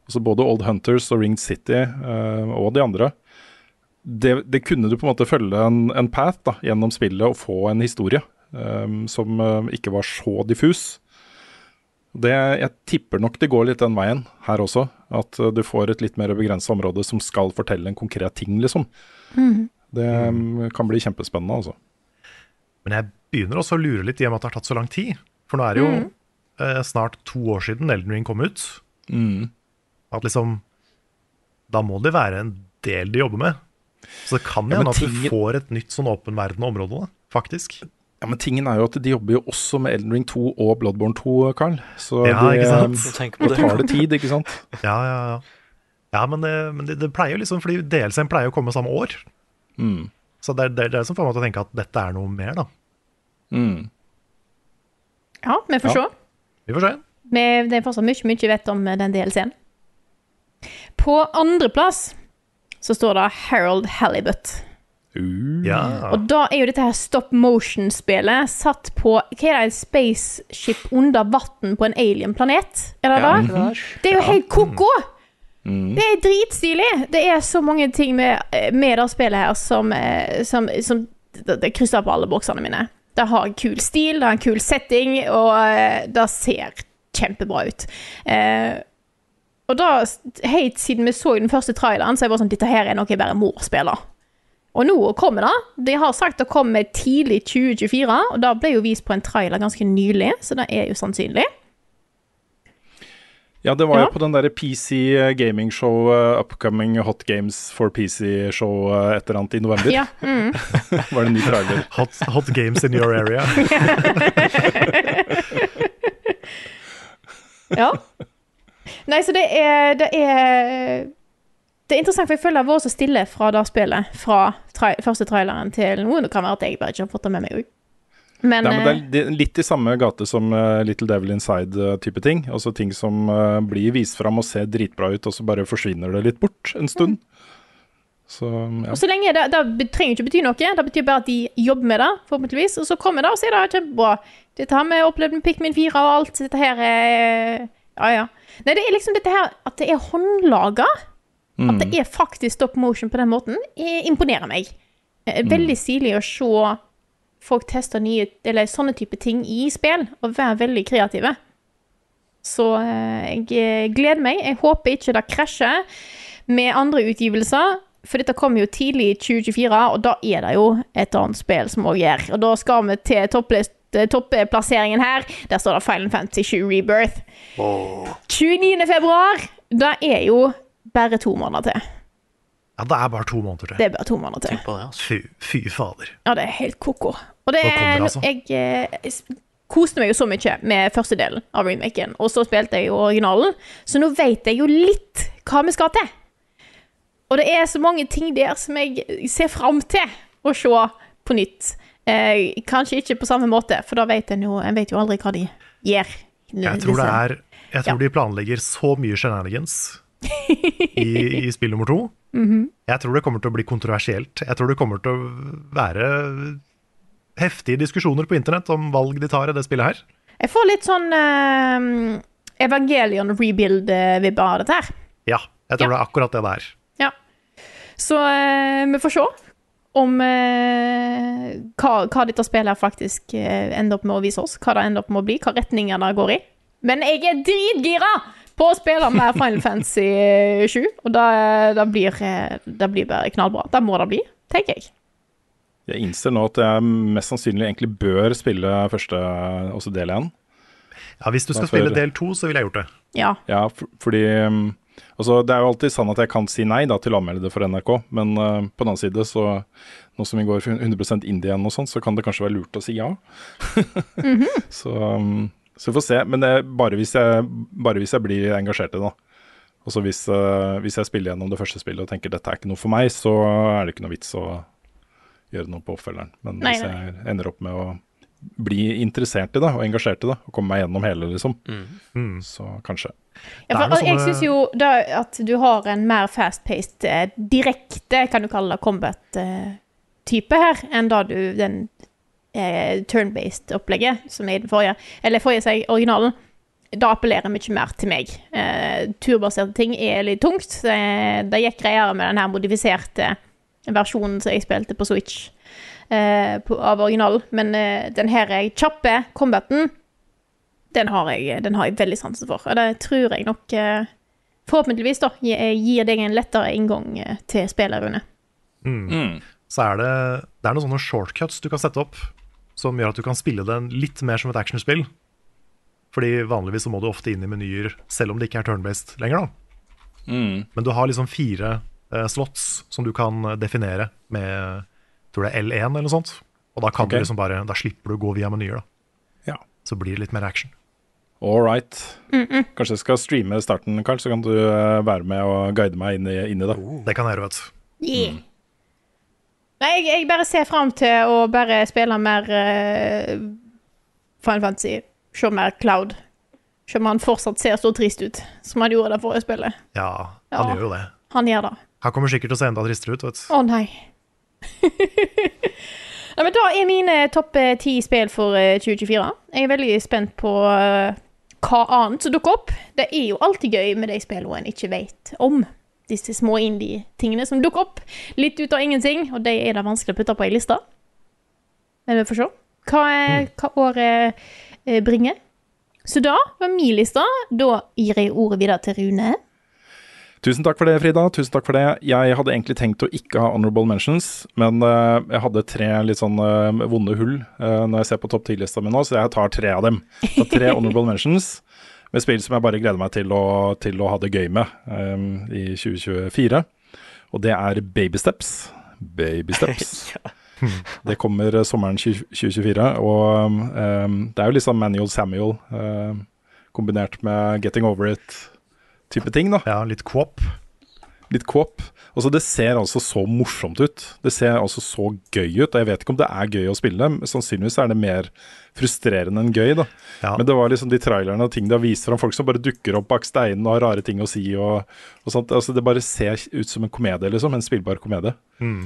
C: Altså Både Old Hunters og Ringed City uh, og de andre. Det, det kunne du på en måte følge en, en path da, gjennom spillet og få en historie um, som eh, ikke var så diffus. Det, jeg tipper nok det går litt den veien her også. At uh, du får et litt mer begrensa område som skal fortelle en konkret ting, liksom. Det um, kan bli kjempespennende, altså.
B: Men jeg begynner også å lure litt i og med at det har tatt så lang tid. For nå er det jo eh, snart to år siden Elden Ring kom ut. At liksom Da må det være en del de jobber med. Så det kan
C: Ja,
B: hende at du får et nytt sånn åpen verden-område, da, faktisk.
C: Ja, Men tingen er jo at de jobber jo også med Elden Ring 2 og Bloodborne 2, Carl. Så
B: Ja,
C: de,
B: ikke sant?
C: um,
D: på det.
C: tar det tid, ikke sant. [LAUGHS]
B: Ja, ja, ja. Ja, men, det, men det, det pleier jo liksom Fordi DLC-en pleier å komme samme år.
C: Mm.
B: Så det er det, er det som får meg til å tenke at dette er noe mer, da.
C: Mm.
A: ja, vi får
C: Ja.
A: se.
B: Vi får se.
A: Men det er fortsatt mye, mye vi vet om den DLC-en. På andreplass så står det Harold Halibut.
C: Uh.
B: Ja.
A: Og da er jo dette her stop motion-spillet satt på Hva er det, et spaceship under vann på en alien-planet? Er det
D: Ja,
A: det?
D: det
A: er jo helt ko-ko!
C: Mm.
A: Det er dritstilig! Det er så mange ting med, med det spillet her som, eh, som, som det, det krysser på alle boksene mine. Det har en kul stil, det har en kul setting, og eh, det ser kjempebra ut. Eh, og da, helt siden vi så den første traileren, så er jeg bare sånn Dette her er noe jeg bare må spille. Og nå kommer det. De har sagt det kommer tidlig 2024, og da ble jo vist på en trailer ganske nylig, så det er jo sannsynlig.
C: Ja, det var
A: Ja.
C: jo på den derre PC gaming show, uh, Upcoming Hot Games for PC-show uh, et eller annet i november.
A: Ja, [LAUGHS] mm.
C: var det en ny trailer.
B: Hot, hot games in your area. [LAUGHS]
A: Ja. [LAUGHS] Nei, så det er Det er, det er interessant, for jeg føler jeg har vært så stille fra det spillet. Fra tra første traileren til nå. Det kan være at jeg bare ikke har fått det med meg òg. Men,
C: Nei, men det
A: eh,
C: er er litt i samme gate som uh, Little Devil Inside-type ting. Altså ting som blir vist fram og ser dritbra ut, og så bare forsvinner det litt bort en stund. Så ja.
A: og så lenge det, det trenger ikke bety noe. Det betyr bare at de jobber med det, forhåpentligvis. Og så kommer det, og så er det kjempebra. Dette har vi opplevd med Pikmin 4 og alt. Dette her er Ja, ja. Nei, det er liksom dette her at det er håndlaga. At det er faktisk stop motion på den måten, eh, imponerer meg. Eh, Veldig stilig å se folk teste nye, eller sånne type ting i spill, og være veldig kreative. Så eh, jeg gleder meg. Jeg håper ikke det krasjer med andre utgivelser. For dette kommer jo tidlig i 2024, og da er det jo et annet spill som òg gjør. Og da skal vi til topplist- topplasseringen her. Der står det Final Fantasy 7 Rebirth. 29. februar. Da er jo bare to måneder til.
B: Ja, det er bare to måneder til.
A: Det er bare to måneder til.
D: Tenk på det, altså.
B: Fy, fy fader.
A: Ja, det er helt ko-ko. Og det er
B: altså.
A: Jeg jeg koste meg jo så mye med første delen av remaken, og så spilte jeg jo originalen, så nå vet jeg jo litt hva vi skal til. Og det er så mange ting der som jeg ser fram til å se på nytt. Eh, kanskje ikke på samme måte, for da vet en jo, en vet jo aldri hva de gjør.
B: Jeg tror det er Jeg tror
A: Ja.
B: de planlegger så mye shenanigans i, i spill nummer to. [LAUGHS]
A: Mhm.
B: Jeg tror det kommer til å bli kontroversielt. Jeg tror det kommer til å være heftige diskusjoner på internett om valg de tar i det spillet her.
A: Jeg får litt sånn uh, Evangelion rebuild-vibber av dette her.
B: Ja, jeg tror
A: Ja.
B: det er akkurat det det er.
A: Ja. Så uh, vi får se om eh, hva, hva dette spillet faktisk eh, ender opp med å vise oss. Hva det ender opp med å bli, hva retninger det går i. Men jeg er dritgira på å spille med Final Fantasy 7, og det, det, blir, eh, det blir bare knallbra. Det må det bli, tenker jeg.
C: Jeg innser nå at jeg mest sannsynlig egentlig bør spille første, også del én.
B: Ja, Hvis du skal spille del to, så ville jeg gjort det.
A: Ja.
C: Ja, for, fordi um, Altså, det er jo alltid sånn at jeg kan si nei da, til å anmelde det for NRK, men uh, på den annen side, så nå som vi går 100% indie igjen og sånn, så kan det kanskje være lurt å si ja. [LAUGHS] så, um, så vi får se. Men det er bare hvis jeg, bare hvis jeg blir engasjert i det, da. Og hvis, uh, hvis jeg spiller gjennom det første spillet og tenker dette er ikke noe for meg, så er det ikke noe vits å gjøre noe på oppfølgeren. Men
A: Nei,
C: hvis jeg ender opp med å bli interessert i det og engasjert i det, og komme meg gjennom hele, liksom,
B: Mm.
C: så kanskje.
A: Ja, for
B: sånne...
A: jeg syns jo da at du har en mer fast-paced, eh, direkte, kan du kalle det, combat-type her, enn da du den eh, turn-based opplegget som er i den forrige, eller forrige seg, originalen. Da appellerer mye mer til meg. Eh, turbaserte ting er litt tungt. Det, det gikk greiere med den her modifiserte versjonen som jeg spilte på Switch eh, på, av originalen, men eh, den her kjappe combaten den har jeg, den har jeg veldig sansen for. Og det tror jeg nok eh, Forhåpentligvis da, gir deg en lettere inngang eh, til spillet, Rune.
B: Så er det, det er noen sånne shortcuts du kan sette opp, som gjør at du kan spille den litt mer som et actionspill. Fordi vanligvis så må du ofte inn i menyer, selv om det ikke er turn-based lenger. da. Men du har liksom fire eh, slots som du kan eh, definere med tror det er L1 eller noe sånt. Og da kan
C: Ok.
B: du liksom bare, da slipper du å gå via menyer. da.
C: Ja.
B: Så blir det litt mer action.
C: All right. Kanskje jeg skal streame starten, Karl, så kan du eh, være med og guide meg inn i, inn i det.
B: Det kan jeg gjøre, vet du.
A: Yeah. Nei, jeg, jeg bare ser fram til å bare spille mer uh, Final Fantasy. Se mer Cloud. Se om han fortsatt ser så trist ut som han gjorde det forrige spillet.
B: Ja, han
A: Ja.
B: gjør jo det.
A: Han gjør det.
B: Han kommer sikkert til å se enda tristere ut. vet du.
A: Å nei. [LAUGHS] nei. Men da er mine topp eh, ti spill for eh, 2024. Jeg er veldig spent på eh, hva annet som dukker opp. Det er jo alltid gøy med de spillene en ikke vet om. Disse små indie-tingene som dukker opp litt ut av ingenting, og de er det vanskelig å putte på ei liste. Men vi får se hva, er, hva året eh, bringer. Så da var min liste. Da gir jeg ordet videre til Rune.
C: Tusen takk for det, Frida. Tusen takk for det. Jeg hadde egentlig tenkt å ikke ha honorable mentions, men uh, jeg hadde tre litt sånn uh, vonde hull uh, når jeg ser på topp 10-lista mi nå, så jeg tar tre av dem. Så tre [LAUGHS] honorable mentions med spill som jeg bare gleder meg til å, til å ha det gøy med um, i 2024. Og det er Baby Steps. Baby Steps. [LAUGHS] [LAUGHS] Det kommer sommeren 2024, og um, det er jo litt sånn Manual Samuel kombinert med Getting Over It type ting. da.
B: Ja, litt coop.
C: Litt coop. Altså, det ser altså så morsomt ut. Det ser altså så gøy ut. Og jeg vet ikke om det er gøy å spille, sannsynligvis er det mer frustrerende enn gøy. da.
B: Ja.
C: Men det var liksom de trailerne og ting de har vist fram, folk som bare dukker opp bak steinen og har rare ting å si. og, og sånt. Altså, Det bare ser ut som en komedie, liksom. En spillbar komedie.
B: Mm.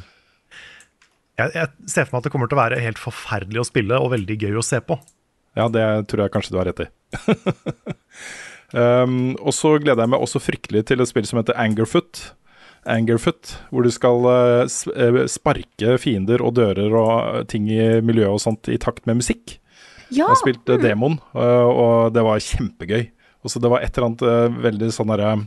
B: Jeg, jeg ser for meg at det kommer til å være helt forferdelig å spille og veldig gøy å se på.
C: Ja, det tror jeg kanskje du har rett i. [LAUGHS] Um, og så gleder jeg meg også fryktelig til et spill som heter Angerfoot. Angerfoot, hvor du skal uh, sparke fiender og dører og ting i miljøet og sånt i takt med musikk.
A: Ja.
C: Jeg har spilt Demon, uh, og det var kjempegøy. Og så det var et eller annet veldig sånn derre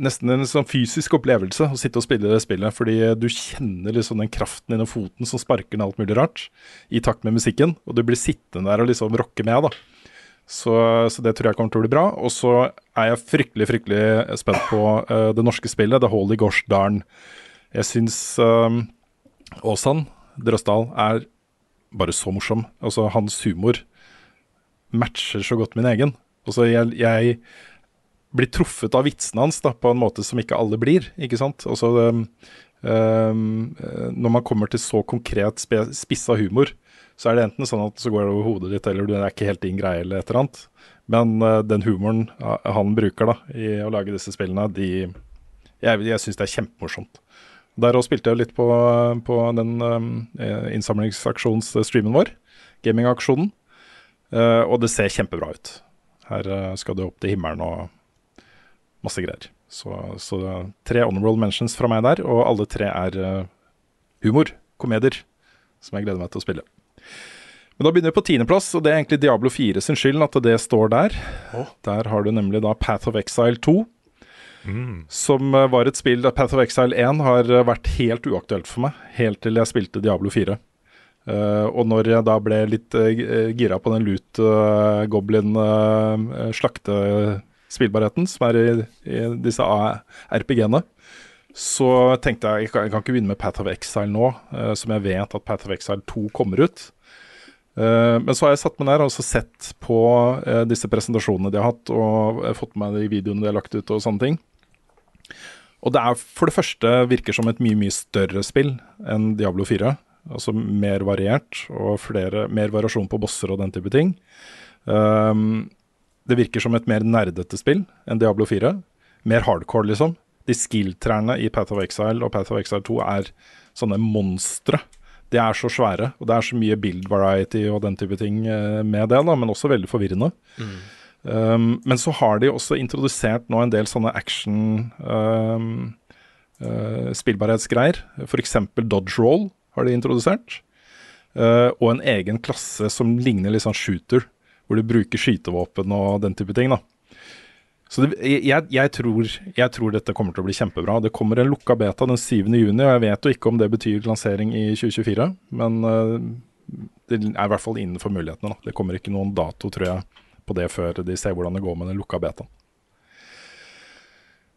C: Nesten en sånn fysisk opplevelse å sitte og spille det spillet, fordi du kjenner liksom den kraften innen foten som sparker ned alt mulig rart, i takt med musikken, og du blir sittende der og liksom rocke med, da. Så, så, det tror jeg kommer til å bli bra. Og så er jeg fryktelig fryktelig spent på uh, det norske spillet, The Holy Gosh Darn. Jeg syns uh, Åsan Drøsdal er bare så morsom. Altså, hans humor matcher så godt min egen. Altså, jeg, jeg blir truffet av vitsene hans da, på en måte som ikke alle blir, ikke sant. Altså, um, um, når man kommer til så konkret spissa humor, så er det enten sånn at så går det over hodet ditt, eller det er ikke helt din greie, eller et eller annet. Men uh, den humoren uh, han bruker da, i å lage disse spillene, de Jeg, jeg syns det er kjempemorsomt. Der òg spilte jeg litt på, på den um, innsamlingsaksjons-streamen vår, gamingaksjonen, uh, og det ser kjempebra ut. Her uh, skal du opp til himmelen og masse greier. Så, så tre honorable mentions fra meg der, og alle tre er humor, komedier, som jeg gleder meg til å spille. Men da begynner vi på tiendeplass, og det er egentlig Diablo 4 sin skyld at det står der. Oh. Der har du nemlig da Path of Exile 2. Mm. Som eh, var et spill Path of Exile 1 har eh, vært helt uaktuelt for meg, helt til jeg spilte Diablo 4. Uh, eh, og når jeg da ble litt uh, gira på den loot uh, som er i, i disse RPG-ene, så tenkte jeg jeg kan, ikke begynne med Path of Exile nå, som jeg vet at Path of Exile 2 kommer ut. Uh, men så har jeg satt meg ned og sett på uh, disse presentasjonene de har hatt, og fått med meg de videoene de har lagt ut og sånne ting. Og det er for det første virker som et mye, mye større spill enn Diablo 4. Altså mer variert og flere, mer variasjon på bosser og den type ting. Um, det virker som et mer nerdete spill enn Diablo 4. Mer hardcore, liksom. De skill-trærne i Path of Exile og Path of Exile 2 er sånne monstre de er så svære, og det er så mye build variety og den type ting eh, med det, da, men også veldig forvirrende. Mm. Um, men så har de også introdusert nå en del sånne action um, uh, spillbarhetsgreier. F.eks. dodge roll har de introdusert. Uh, og en egen klasse som ligner litt sånn shooter, hvor du bruker skytevåpen og den type ting. da. Så det, jeg, jeg, tror, jeg, tror, dette kommer til å bli kjempebra. Det kommer en lukka beta den 7. juni, og jeg vet jo ikke om det betyr lansering i 2024. Men uh, det er i hvert fall innenfor mulighetene. Da. Det kommer ikke noen dato, tror jeg, på det før de ser hvordan det går med den lukka betaen.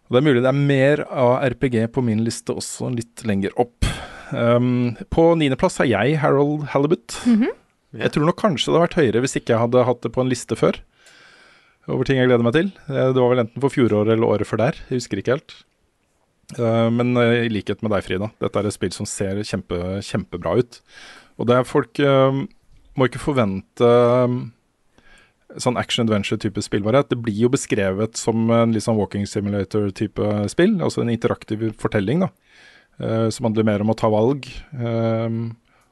C: Det er mulig det er mer av RPG på min liste også, litt lenger opp. Um, på niendeplass har jeg Harold Halibut. Mm -hmm. Jeg tror nok kanskje det hadde vært høyere hvis ikke jeg hadde hatt det på en liste før over ting jeg gleder meg til. Eh, det var vel enten for fjoråret eller året før der, jeg husker ikke helt. Eh, men eh, i likhet med deg, Frida, dette er et spill som ser kjempe, kjempebra ut. Og det er folk må ikke forvente sånn action adventure-type spillbarhet. Det blir jo beskrevet som en litt sånn walking simulator-type spill, altså en interaktiv fortelling, da. som handler mer om å ta valg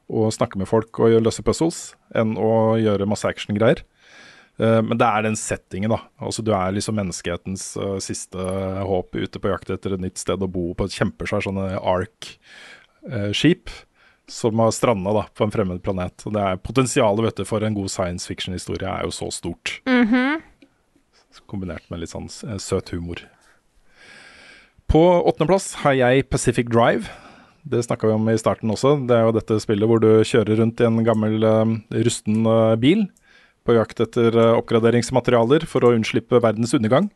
C: og snakke med folk og gjøre- løse puzzles, enn å gjøre masse actiongreier. Eh, men det er den settingen, da. Altså Du er liksom menneskehetens uh, siste håp ute på jakt etter et nytt sted å bo på et kjempesvært sånne Ark-skip som har stranda da, på en fremmed planet. Og det er Potensialet vet du, for en god science fiction-historie er jo så stort. Kombinert med litt sånn eh, søt humor. På åttendeplass har jeg Pacific Drive. Det snakka vi om i starten også. Det er jo dette spillet hvor du kjører rundt i en gammel uh, rusten eh, bil på jakt etter eh, oppgraderingsmaterialer for å unnslippe verdens undergang.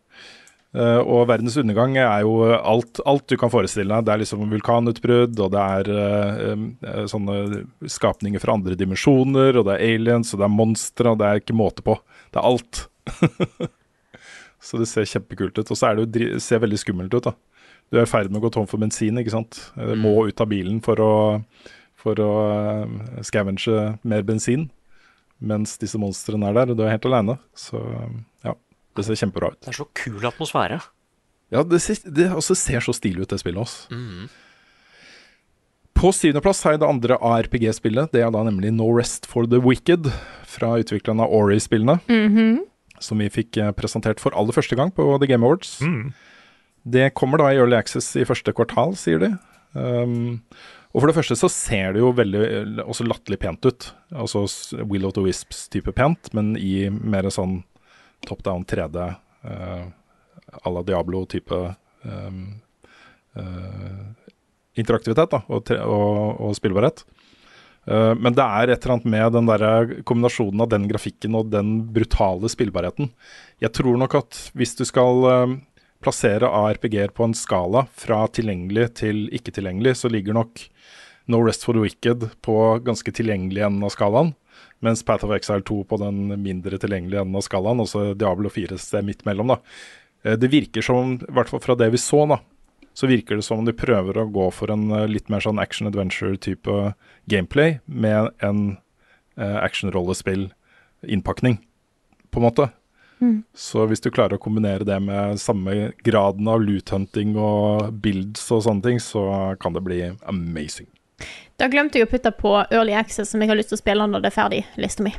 C: Eh, og verdens undergang er jo alt, alt du kan forestille deg. Det er liksom vulkanutbrudd, og det er eh, eh, sånne skapninger fra andre dimensjoner, og det er aliens, og det er monstre, og det er ikke måte på. Det er alt. [LAUGHS] Så det ser kjempekult ut. Og så er det ser veldig skummelt ut, da. Du er i ferd med å gå tom for bensin, ikke sant. Du må ut av bilen for å, for å scavenge mer bensin. Mens disse monstrene er der, og du er helt aleine. Så ja, det ser kjempebra ut.
D: Det er så kul atmosfære.
C: Ja, det, ser, det også ser så stilig ut, det spillet også. På syvendeplass har jeg det andre ARPG-spillet. Det er da nemlig No Rest for the Wicked, fra utviklerne av Ori-spillene. Som vi fikk eh, presentert for aller første gang på The Game Awards. Det kommer da i Early Access i første kvartal, sier de. Um, og for det første så ser det jo veldig eh, også latterlig pent ut. Altså Will of the Wisps-type pent, men i mer sånn top down 3D uh, à la Diablo-type um, uh, interaktivitet da, og, og, og spillbarhet. Uh, men det er et eller annet med den der kombinasjonen av den grafikken og den brutale spillbarheten. Jeg tror nok at hvis du skal uh, plassere ARPG-er på en skala fra tilgjengelig til ikke tilgjengelig, så ligger nok No Rest for the Wicked på ganske tilgjengelig enden av skalaen, mens Path of Exile 2 på den mindre tilgjengelige enden av skalaen, og så Diablo 4 sted midt mellom. da. Eh, Det virker som, i hvert fall fra det vi så, da, så virker det som om de prøver å gå for en eh, litt mer sånn action adventure-type gameplay med en eh, action-rollespill-innpakning, på en måte. Så hvis du klarer å kombinere det med samme graden av loot-hunting og builds og sånne ting, så kan det bli amazing.
A: Da glemte jeg å putte på Early Access, som jeg har lyst til å spille når det er ferdig, lista mi.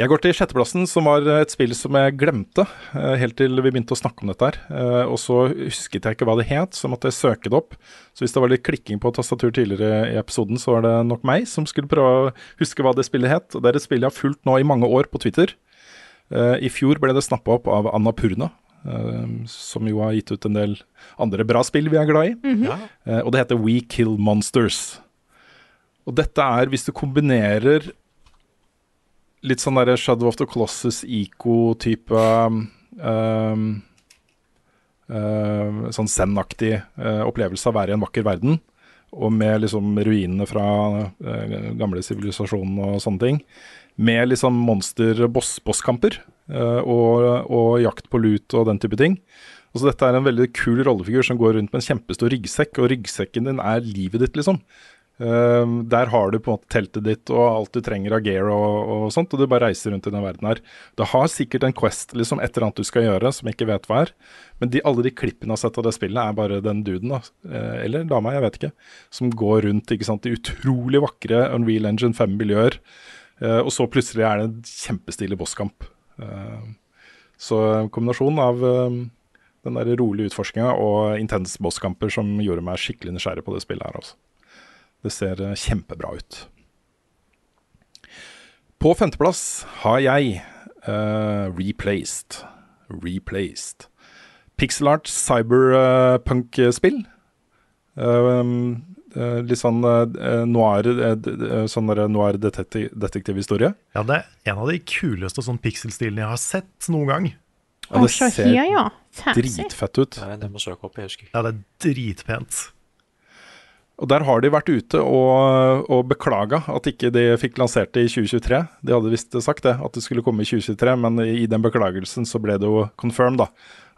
C: Jeg går til sjetteplassen, som var et spill som jeg glemte eh, helt til vi begynte å snakke om dette her. Eh, og så husket jeg ikke hva det het, så måtte jeg søke det opp. Så hvis det var litt klikking på tastatur tidligere i episoden, så var det nok meg som skulle prøve å huske hva det spillet het. Og det er et spill jeg har fulgt nå i mange år på Twitter. Eh, I fjor ble det snappa opp av Anna Purna, eh, som jo har gitt ut en del andre bra spill vi er glad i. Eh, og det heter We Kill Monsters. Og dette er hvis du kombinerer litt sånn derre Shadow of the Colossus, Ico-type um, um, Sånn Zen-aktig uh, opplevelse av å være i en vakker verden. Og med liksom ruinene fra uh, gamle sivilisasjonen og sånne ting. Med liksom monster-boss-bosskamper uh, og, og jakt på lut og den type ting. Og så Dette er en veldig kul rollefigur som går rundt med en kjempestor ryggsekk, og ryggsekken din er livet ditt, liksom. Um, der har du på en måte teltet ditt og alt du trenger av gear og, og sånt, og du bare reiser rundt i den verden her. Du har sikkert en quest, liksom, et eller annet du skal gjøre som ikke vet hva er. Men de, alle de klippene jeg har sett av det spillet, er bare den duden, da, eh, eller dama, jeg vet ikke, som går rundt ikke sant, i utrolig vakre Unreal Engine 5-miljøer. uh, og så plutselig er det en kjempestilig bosskamp. Uh, så kombinasjonen av uh, den der rolige utforskinga og intense bosskamper som gjorde meg skikkelig nysgjerrig på det spillet her, altså. Det ser eh, kjempebra ut. På femteplass har jeg uh, Replaced. Replaced. Pixel art cyberpunk-spill. Uh, Uh, litt sånn uh, noir, eh, d- sånn noir detektiv- detektivhistorie.
B: Ja, det er en av de kuleste sånn pixel-stilene jeg har sett noen gang.
C: Ja, det ser dritfett ut.
D: Nei, det må søke opp, jeg husker.
B: Ja, det er dritpent.
C: Og der har de vært ute og, og beklaga at ikke de fikk lansert det i 2023. De hadde visst sagt det, at det skulle komme i 2023, men i den beklagelsen så ble det jo confirmed da,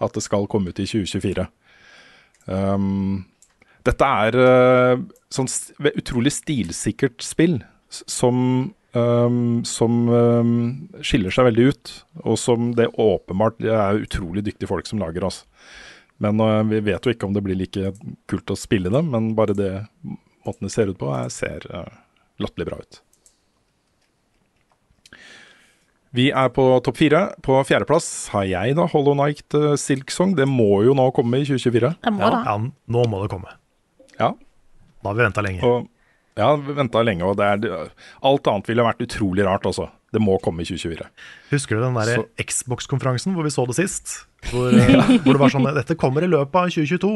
C: at det skal komme ut i 2024. Um, dette er uh, sånn utrolig stilsikkert spill som um, som um, skiller seg veldig ut, og som det åpenbart det er utrolig dyktige folk som lager. Altså. Men uh, vi vet jo ikke om det blir like kult å spille dem, men bare det måten det ser ut på, er, ser uh, latterlig bra ut. Vi er på topp fire. På fjerdeplass har jeg da Hollow Night uh, Silk Song. Det må jo nå komme i 2024.
A: Det må
B: Ja,
A: da.
B: ja, nå må det komme.
C: Ja,
B: Da har vi venta lenge.
C: og ja, vi venta lenge, og det er, alt annet ville vært utrolig rart også. Det må komme i 2024.
B: Husker du den der Xbox-konferansen hvor vi så det sist? Hvor, ja. [LAUGHS] hvor det var sånn Dette kommer i løpet av 2022.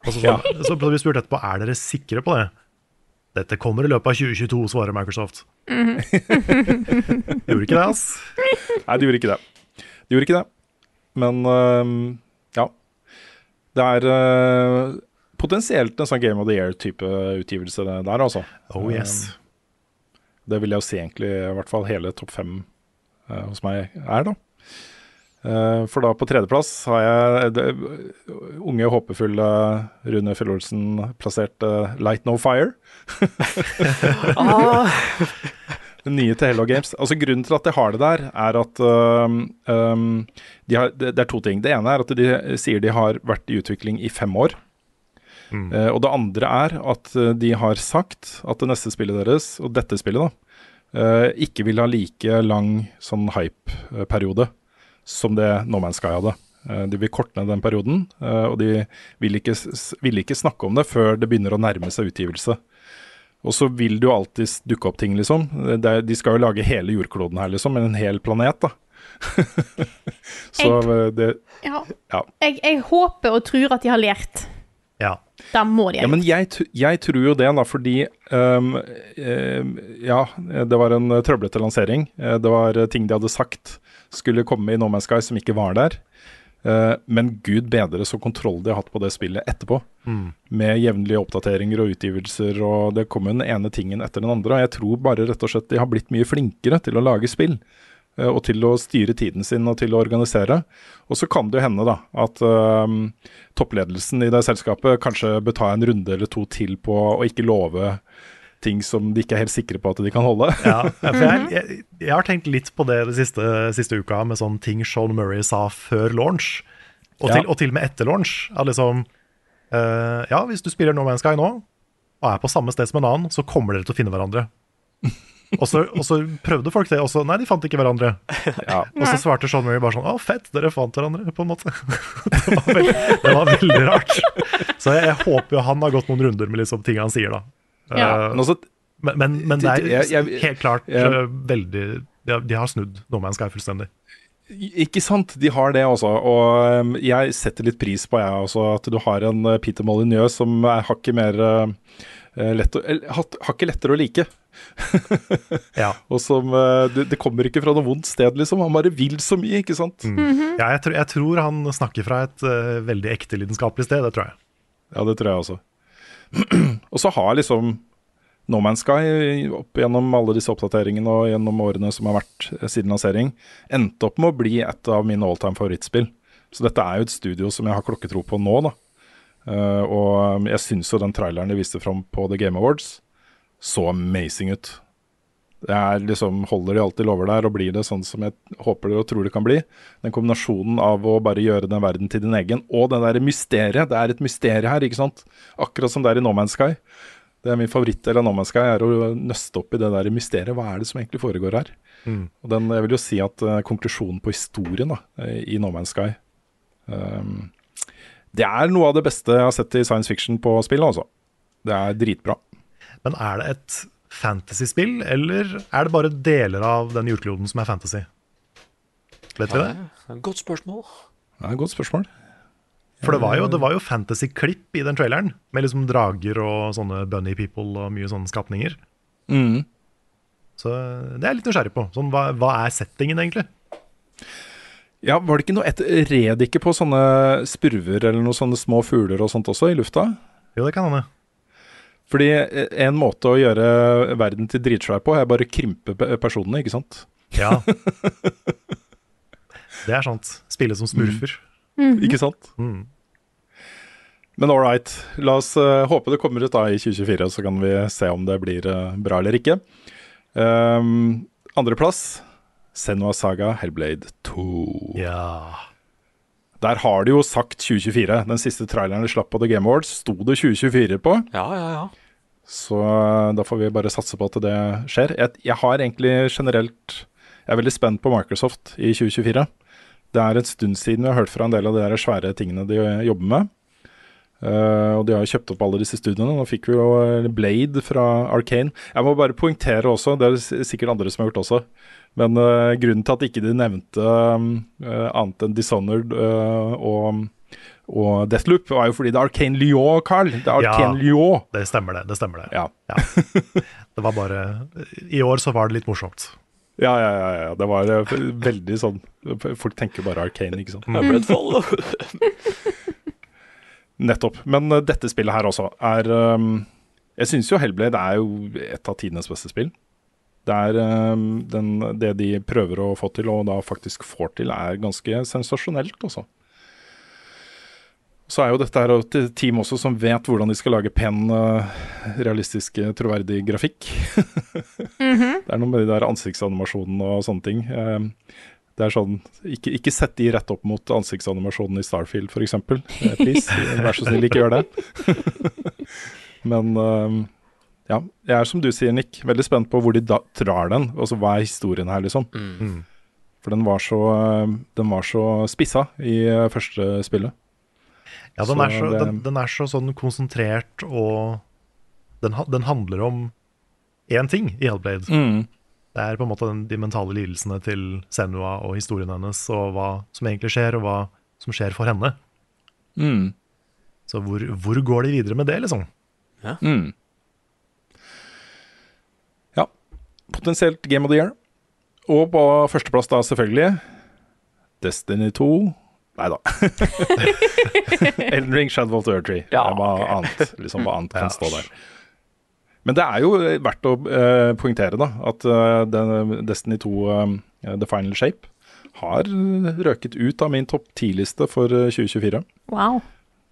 B: Og så,
C: Ja.
B: så, ble vi spurt etterpå er dere sikre på det. Dette kommer i løpet av 2022, svarer Microsoft. [LAUGHS] Gjorde ikke det, ass.
C: Nei, det gjorde ikke det. Det gjorde ikke det. Men øhm, ja. Det er øh, potensielt en sånn Game of the Year-type utgivelse der, altså.
B: Oh yes.
C: Det vil jeg jo si egentlig i hvert fall hele topp fem eh, hos meg er, da. Eh, for da på tredjeplass har jeg det unge, håpefulle Rune Fjellolsen plassert eh, Light No Fire. [LAUGHS]
D: Ah,
C: Den nye til Hello Games. Altså Grunnen til at de har det der, er at øhm, øhm, de har, det, det er to ting. Det ene er at de sier de har vært i utvikling i fem år. Eh, og det andre er at eh, de har sagt at det neste spillet deres, og dette spillet, da, uh, ikke vil ha like lang sånn hype-periode som det No Man's Sky hadde. Uh, de vil korte ned den perioden, og de vil ikke, vil ikke snakke om det før det begynner å nærme seg utgivelse. Og så vil det jo alltid dukke opp ting, liksom. De skal jo lage hele jordkloden her, liksom, en hel planet, da. [LAUGHS] så jeg, det
A: Ja.
C: Ja.
A: Jeg, jeg håper og tror at de har lært.
B: Ja.
A: Da må de ha
C: Ja, men jeg, jeg tror jo det, da, fordi um, ehm, Ja, det var en trøblete lansering. Eh, Det var eh, ting de hadde sagt skulle komme i No Man's Sky som ikke var der. Uh, men gud bedre så kontroll de har hatt på det spillet etterpå. Med jevnlige oppdateringer og utgivelser, og det kom den ene tingen etter den andre. Og jeg tror bare rett og slett de har blitt mye flinkere til å lage spill. Eh, Og til å styre tiden sin og til å organisere. Og så kan det jo hende da at ehm, toppledelsen i det selskapet kanskje bør ta en runde eller to til på å ikke love ting som de ikke er helt sikre på at de kan holde. [LAUGHS]
B: Ja, jeg, [LAUGHS] jeg, jeg har tenkt litt på det de siste, siste uka, med sånne ting Sean Murray sa før launch, og,
C: Ja.
B: til, og til og med etter launch. At liksom uh, Ja, hvis du spiller No Man's Sky nå, og er på samme sted som en annen, så kommer dere til å finne hverandre. Og så, og så prøvde folk det, og så Nei, de fant ikke hverandre.
C: Ja.
B: Og så svarte Sean Murray bare sånn Å, fett, dere fant hverandre, på en måte. [LAUGHS] Det var veldig, det var veldig rart. Så jeg, jeg håper jo han har gått noen runder med liksom ting han sier, da.
A: Ja.
B: Uh,
C: Men
B: men, men, det er helt klart
C: jeg-
B: eh, veldig de har, de har snudd No Man's Sky fullstendig.
C: Ikke sant, de har det også. Og um, jeg setter litt pris på jeg også, at du har en uh, Peter Molyneux som er hakket mer uh, lett å, eller, hakket lettere å like. [LAUGHS]
B: Ja.
C: Og som uh, det, det kommer ikke fra noe vondt sted, liksom. Han bare vil så mye, ikke sant.
B: Ja, jeg, tror, jeg tror han snakker fra et uh, veldig ekte lidenskapelig sted, det tror jeg.
C: Ja, det tror jeg også. [CLEARS THROAT] og så har liksom No Man's Sky opp gjennom alle disse oppdateringene og gjennom årene som har vært eh, siden lansering, endt opp med å bli et av mine alltime favorittspill. Så dette er jo et studio som jeg har klokketro på nå, da. Uh, og jeg syns jo den traileren de viste fram på The Game Awards, så amazing ut. Det er liksom, Holder de alltid lover der, og blir det sånn som jeg håper og tror det kan bli. Den kombinasjonen av å bare gjøre den verden til din egen, og det der mysteriet. Det er et mysterium her, ikke sant? Akkurat som det er i No Man's Sky. Det er min favorittdel av No Man's Sky, er å nøste opp i det der mysteriet. Hva er det som egentlig foregår her? Og den, Jeg vil jo si at uh, konklusjonen på historien da, i No Man's Sky um, Det er noe av det beste jeg har sett i science fiction på spill, altså. Det er dritbra.
B: Men er det et fantasyspill, eller er det bare deler av den jordkloden som er fantasy? Vet vi det?
D: Godt spørsmål.
C: Det er et godt spørsmål.
B: For det var jo, det var jo fantasy-klipp i den traileren, med liksom drager og sånne bunny people og mye sånne skapninger.
C: Mm.
B: Så det er jeg litt nysgjerrig på. Sånn, hva, hva er settingen, egentlig?
C: Ja, Var det ikke noe et red ikke på sånne spurver eller noen sånne små fugler og sånt også i lufta?
B: Jo, det kan hende.
C: Fordi eh, en måte å gjøre verden til dritsvær på, er bare å krympe personene, ikke sant?
B: Ja. [LAUGHS] det er sant. Spille som smurfer.
C: Ikke sant?
B: Mm.
C: Men all right, la oss uh, håpe det kommer ut da i 2024, så kan vi se om det blir uh, bra eller ikke. Um, Andreplass Senua Saga Hellblade 2.
B: Ja.
C: Der har de jo sagt 2024. Den siste traileren de slapp på The Game Awards, sto det 2024 på.
D: Ja, ja, ja.
C: Så eh, da får vi bare satse på at det skjer. Jeg, jeg har egentlig generelt Jeg er veldig spent på Microsoft i 2024. Det er en stund siden vi har hørt fra en del av de der svære tingene de jobber med. Uh, og de har jo kjøpt opp alle disse studiene. Nå fikk vi jo eh, Blade fra Arcane. Jeg må bare poengtere også, det er det sikkert andre som har gjort også, men uh, grunnen til at ikke de nevnte um, uh, annet enn Dishonored og, og Deathloop, var jo fordi det er Arcane Lyon, Carl. Det er Arcane
B: Ja.
C: Lyon.
B: Det stemmer, det. Det stemmer det.
C: Ja.
B: Det var bare I år så var det litt morsomt.
C: Ja, ja, ja, ja. Det var eh, veldig sånn Folk tenker bare Arcane, ikke sant.
D: Jeg ble et fall. [LAUGHS]
C: Nettopp. Men eh, dette spillet her også er um, Jeg syns jo Hellblade er jo et av tidenes beste spill. Det er um, den, det de prøver å få til, og da faktisk får til, er ganske sensasjonelt, også. Så er jo dette her et team også som vet hvordan de skal lage pen, realistiske, realistisk, eh, troverdig grafikk. [LAUGHS] Det er noe med de der ansiktsanimasjonene og sånne ting. Eh, Det er sånn, ikke, ikke sett de rett opp mot ansiktsanimasjonen i Starfield f.eks. Eh, please, [LAUGHS] vær så snill, ikke gjør det. [LAUGHS] Men eh, ja, jeg er som du sier, Nick, veldig spent på hvor de da drar den. Altså hva er historien her, liksom.
B: Mm.
C: For den var så, eh, den var så spissa i eh, første spillet.
B: Ja, den,
C: Så
B: er så,
C: det-
B: den, den er så sånn konsentrert, og den, den handler om én ting i Hellblade.
C: Mm.
B: Det er på en måte den, de mentale lidelsene til Senua og historien hennes, og hva som egentlig skjer, og hva som skjer for henne.
C: Mm.
B: Så hvor, hvor går de videre med det, liksom?
C: Mm. Ja. Potensielt Game of the Year. Og på førsteplass da selvfølgelig Destiny 2. Nei da. [LAUGHS] Elden Ring, Shadow of the Eartree.
D: Ja,
C: det hva
D: ok.
C: annet, liksom, hva annet [LAUGHS] kan stå der. Men det er jo verdt å uh, poengtere da, at uh, den Destiny 2 uh, The Final Shape har røket ut av min topp 10-liste for eh, 2024.
A: Wow.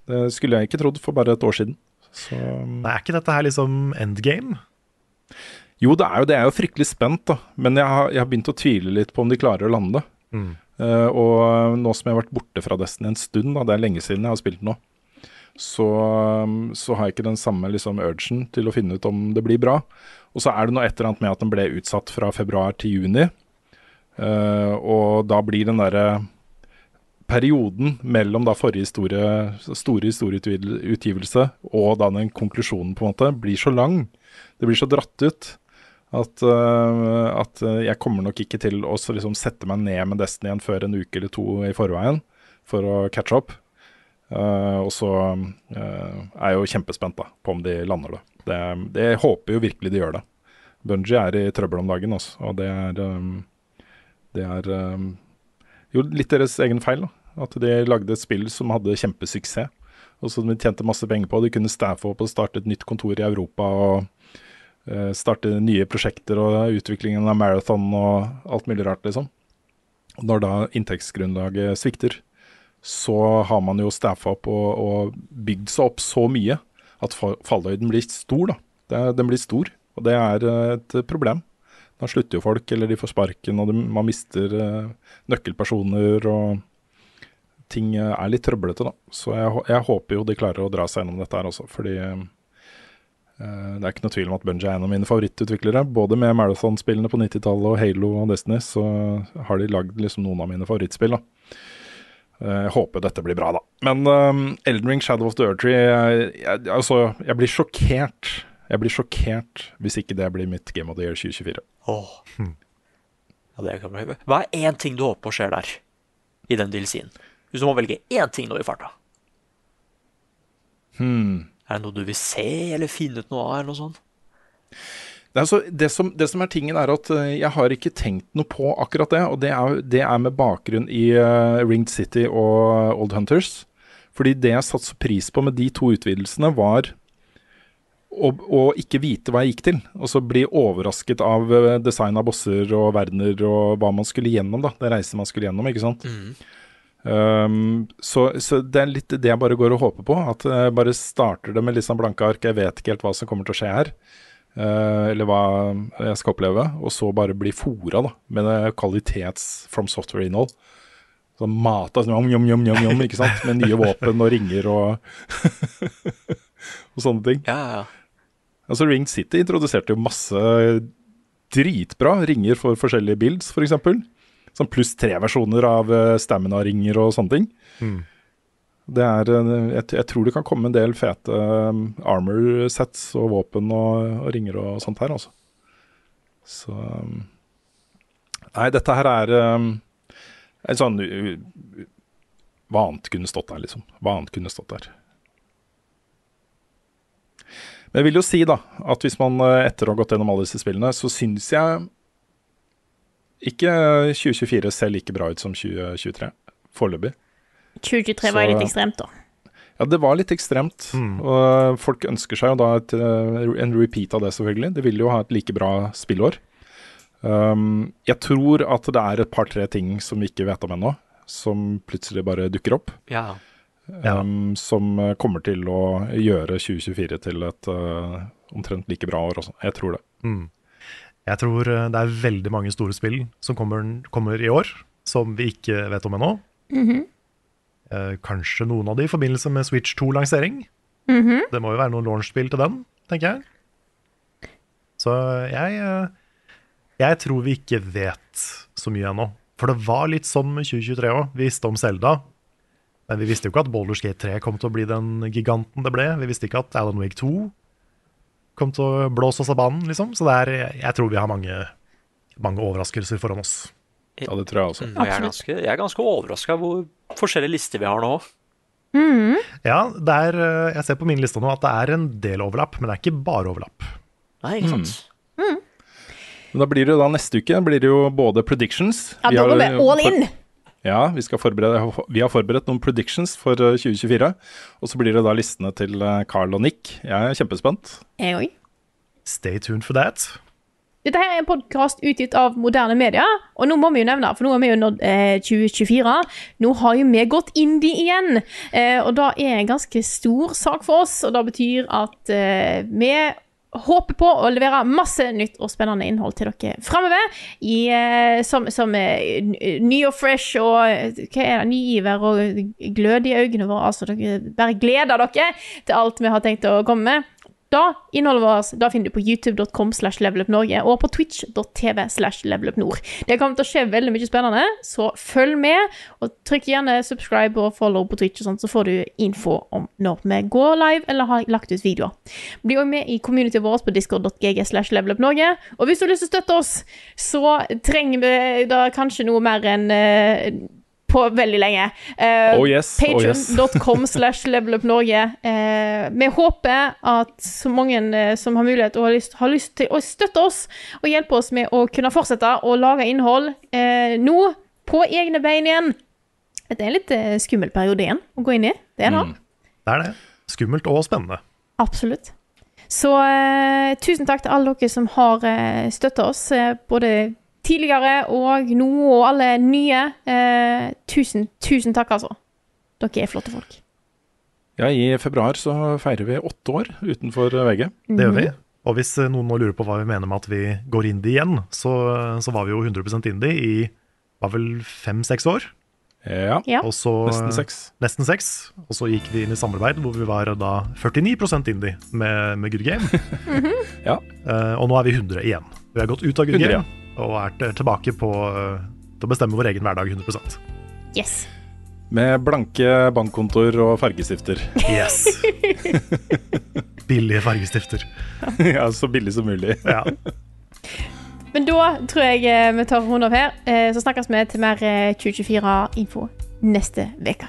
C: Det skulle jeg ikke trodd for bare et år siden. Så
B: Nei, er ikke dette her liksom endgame?
C: Jo, det er jo det. Jeg er jo fryktelig spent, da. Men jeg har, jeg har begynt å tvile litt på om de klarer å lande.
B: Mm.
C: Eh, og nå som jeg har vært borte fra Destiny en stund, da, det er lenge siden jeg har spilt nå, så, um, så har jeg ikke den samme liksom, urgen til å finne ut om det blir bra. Og så er det noe et eller annet med at den ble utsatt fra februar til juni. Uh, og da blir den derre perioden mellom da forrige historie, store historieutgivelse og da den konklusjonen på en måte, blir så lang. Det blir så dratt ut at, uh, at øh, jeg kommer nok ikke til å liksom sette meg ned med Destiny igjen før en uke eller to i forveien for å catche opp. Uh, og så uh, er jeg jo kjempespent da, på om de lander det. det. Det jeg håper jo virkelig de gjør det. Bungie er i trøbbel om dagen, også, og det er, um, det er um, jo litt deres egen feil. da. At de lagde et spill som hadde kjempesuksess, og som de tjente masse penger på. De kunne staffe opp og starte et nytt kontor i Europa og eh, starte nye prosjekter og utviklingen av Marathon og alt mulig rart, liksom. Når da inntektsgrunnlaget svikter, så har man jo staffa opp og, og bygd seg opp så mye at fallhøyden blir stor. da. Det, den blir stor, og det er eh, et problem. Da slutter jo folk, eller de får sparken, og de, man mister eh, nøkkelpersoner, og ting eh, er litt trøblete, da. Så jeg, jeg håper jo de klarer å dra seg gjennom dette her også, fordi eh, det er ikke noe tvil om at Bungie er en av mine favorittutviklere. Både med Marathon-spillene på 90-tallet og Halo og Destiny, så har de lagd liksom noen av mine favorittspill, da. Eh, Jeg håper dette blir bra, da. Men um, Elden Ring, Shadow of the Eartree jeg, jeg, altså, jeg blir sjokkert. Jeg blir sjokkert hvis ikke det blir mitt Game of the Year 2024.
D: Åh. Ja, det kan man Hva er én ting du håper på skjer der, i den DLC-en? Hvis du må velge én ting nå i farta.
C: Hmm.
D: Er det noe du vil se, eller finne ut noe av, eller noe sånt?
C: Det, altså, det, som, det som er tingen, er at eh, jeg har ikke tenkt noe på akkurat det. Og det er, det er med bakgrunn i uh, Ringed City og Old Hunters. Fordi det jeg satte så pris på med de to utvidelsene, var å, å ikke vite hva jeg gikk til. Og så bli overrasket av eh, design av bosser og verdener og hva man skulle gjennom. da, Det reisen man skulle gjennom, ikke sant. Um, så, så det er litt det jeg bare går og håper på. At jeg bare starter det med litt sånn blanke ark. Jeg vet ikke helt hva som kommer til å skje her. Uh, eller hva jeg skal oppleve, og så bare bli fora da, med kvalitets from software-innhold. Sånn mata sånn, jom, jom, jom, jom, ikke sant? med nye [LAUGHS] våpen og ringer og, [LAUGHS] og sånne ting.
D: Ja, ja.
C: Altså Ring City introduserte jo masse dritbra ringer for forskjellige builds, f.eks. For eksempel. Sånn pluss tre-versjoner av eh, stamina-ringer og sånne ting.
B: Mm.
C: Det er, eh, jeg, jeg tror det kan komme en del fete um, armor sets og våpen og, og ringer og sånt her, altså. Så um, Nei, dette her er um, en sånn uh, Hva annet kunne stått der, liksom? Hva annet kunne stått der? Men jeg vil jo si da, at hvis man eh, etter å ha gått gjennom alle disse spillene, så syns jeg ikke 2024 ser like bra ut som 2023. Foreløpig.
A: 2023 var
C: Så-
A: litt ekstremt, da.
C: Ja, det var litt ekstremt. Og folk ønsker seg jo da et, eh, en repeat av det, selvfølgelig. De vil jo ha et like bra spillår. Um, jeg tror at det er et par-tre ting som vi ikke vet om ennå, som plutselig bare dukker opp.
D: ja.
C: Um, som eh, kommer til å gjøre 2024 til et uh, omtrent like bra år også. Jeg tror det.
B: Mm. Jeg tror eh, det er veldig mange store spill som kommer, kommer i år, som vi ikke vet om ennå.
A: Mhm.
B: Eh, kanskje noen av de i forbindelse med Switch 2-lansering.
A: Mhm.
B: Det må jo være noen launch-spill til den, tenker jeg. Så jeg, eh, jeg tror vi ikke vet så mye ennå. For det var litt sånn med 2023 òg. Vi visste om Zelda, men vi visste jo ikke at Baldur's Gate 3 kom til å bli den giganten det ble. Vi visste ikke at Alan Wake 2 kom til å blåse oss av banen, liksom. Så det er, jeg tror vi har mange, mange overraskelser foran oss.
C: Ja, det tror jeg også.
D: Mm, jeg, er ganske, jeg er ganske overraska hvor forskjellige lister vi har nå.
B: Ja, det er, eh, jeg ser på min liste nå at det er en del overlapp, men det er ikke bare overlapp.
D: Nei, ikke sant?
C: Men da blir det jo da neste uke blir det jo både predictions
A: Ja, da
C: har
A: går vi all in.
C: Ja, vi, skal forberede, vi har forberedt noen predictions for eh, 2024. Og så blir det da listene til eh, Carl og Nick. Jeg er kjempespent.
A: Jeg òg.
B: Stay tuned for that.
A: Dette her er en podkast utgitt av moderne media, og nå må vi jo nevne, for nå er vi jo nådd eh, 2024. Nå har jo vi gått indie igjen, eh, og da er en ganske stor sak for oss. Og det betyr at eh, vi håper på å levere masse nytt og spennende innhold til dere framover. Eh, som som er ny og fresh og eh, hva er det, ny iver og glød i øynene våre. Altså, dere bare gleder dere til alt vi har tenkt å komme med. Da, innholdet vårt da finner du på youtube.com slash levelupnorge og på twitch.tv slash levelupnord. Det kommer til å skje veldig mye spennende, så følg med. Og trykk gjerne subscribe og follow på Twitch, og sånt, så får du info om når vi går live eller har lagt ut videoer. Bli også med i communityet vårt på discord.gg slash levelupnorge. Og hvis du har lyst til å støtte oss, så trenger vi da kanskje noe mer enn eh, på veldig lenge. Eh,
C: Oh yes, oh yes. [LAUGHS]
A: Slash levelupnorge. Eh, vi håper at så mange eh, som har mulighet og har lyst, har lyst til å støtte oss og hjelpe oss med å kunne fortsette å lage innhold eh, nå på egne bein igjen. Det er en litt eh, skummel periode igjen å gå inn i. Det er det.
C: Mm.
B: Det er det. Skummelt og spennende.
A: Absolutt. Så eh, tusen takk til alle dere som har eh, støtta oss, eh, både tidligere og nå, og alle nye. Eh, tusen, tusen takk, altså. Dere er flotte folk.
C: Ja, I februar så feirer vi åtte år utenfor VG.
B: Det gjør vi.
A: Mhm.
B: Og hvis eh, noen nå lurer på hva vi mener med at vi går indie igjen, så, så var vi jo 100% indie i var vel fem-seks år.
C: Ja,
A: Ja.
B: Og så,
C: nesten seks.
B: Nesten seks. Og så gikk vi inn i samarbeid hvor vi var da 49% indie med, med Good Game. [LAUGHS]
C: Ja.
B: Eh, og nå er vi 100 igjen. Vi har gått ut av Good
C: 100,
B: Game og er tilbake på eh, til å bestemme vår egen hverdag 100%
A: Yes.
C: Med blanke bankkontoer og fargestifter.
B: Yes! [LAUGHS] Billige fargestifter. [LAUGHS]
C: ja, så billig som mulig.
B: Ja. [LAUGHS]
A: Men da tror jeg eh, vi tar rundt av her. Eh, Så snakkes vi til mer eh, 2024-info neste uke.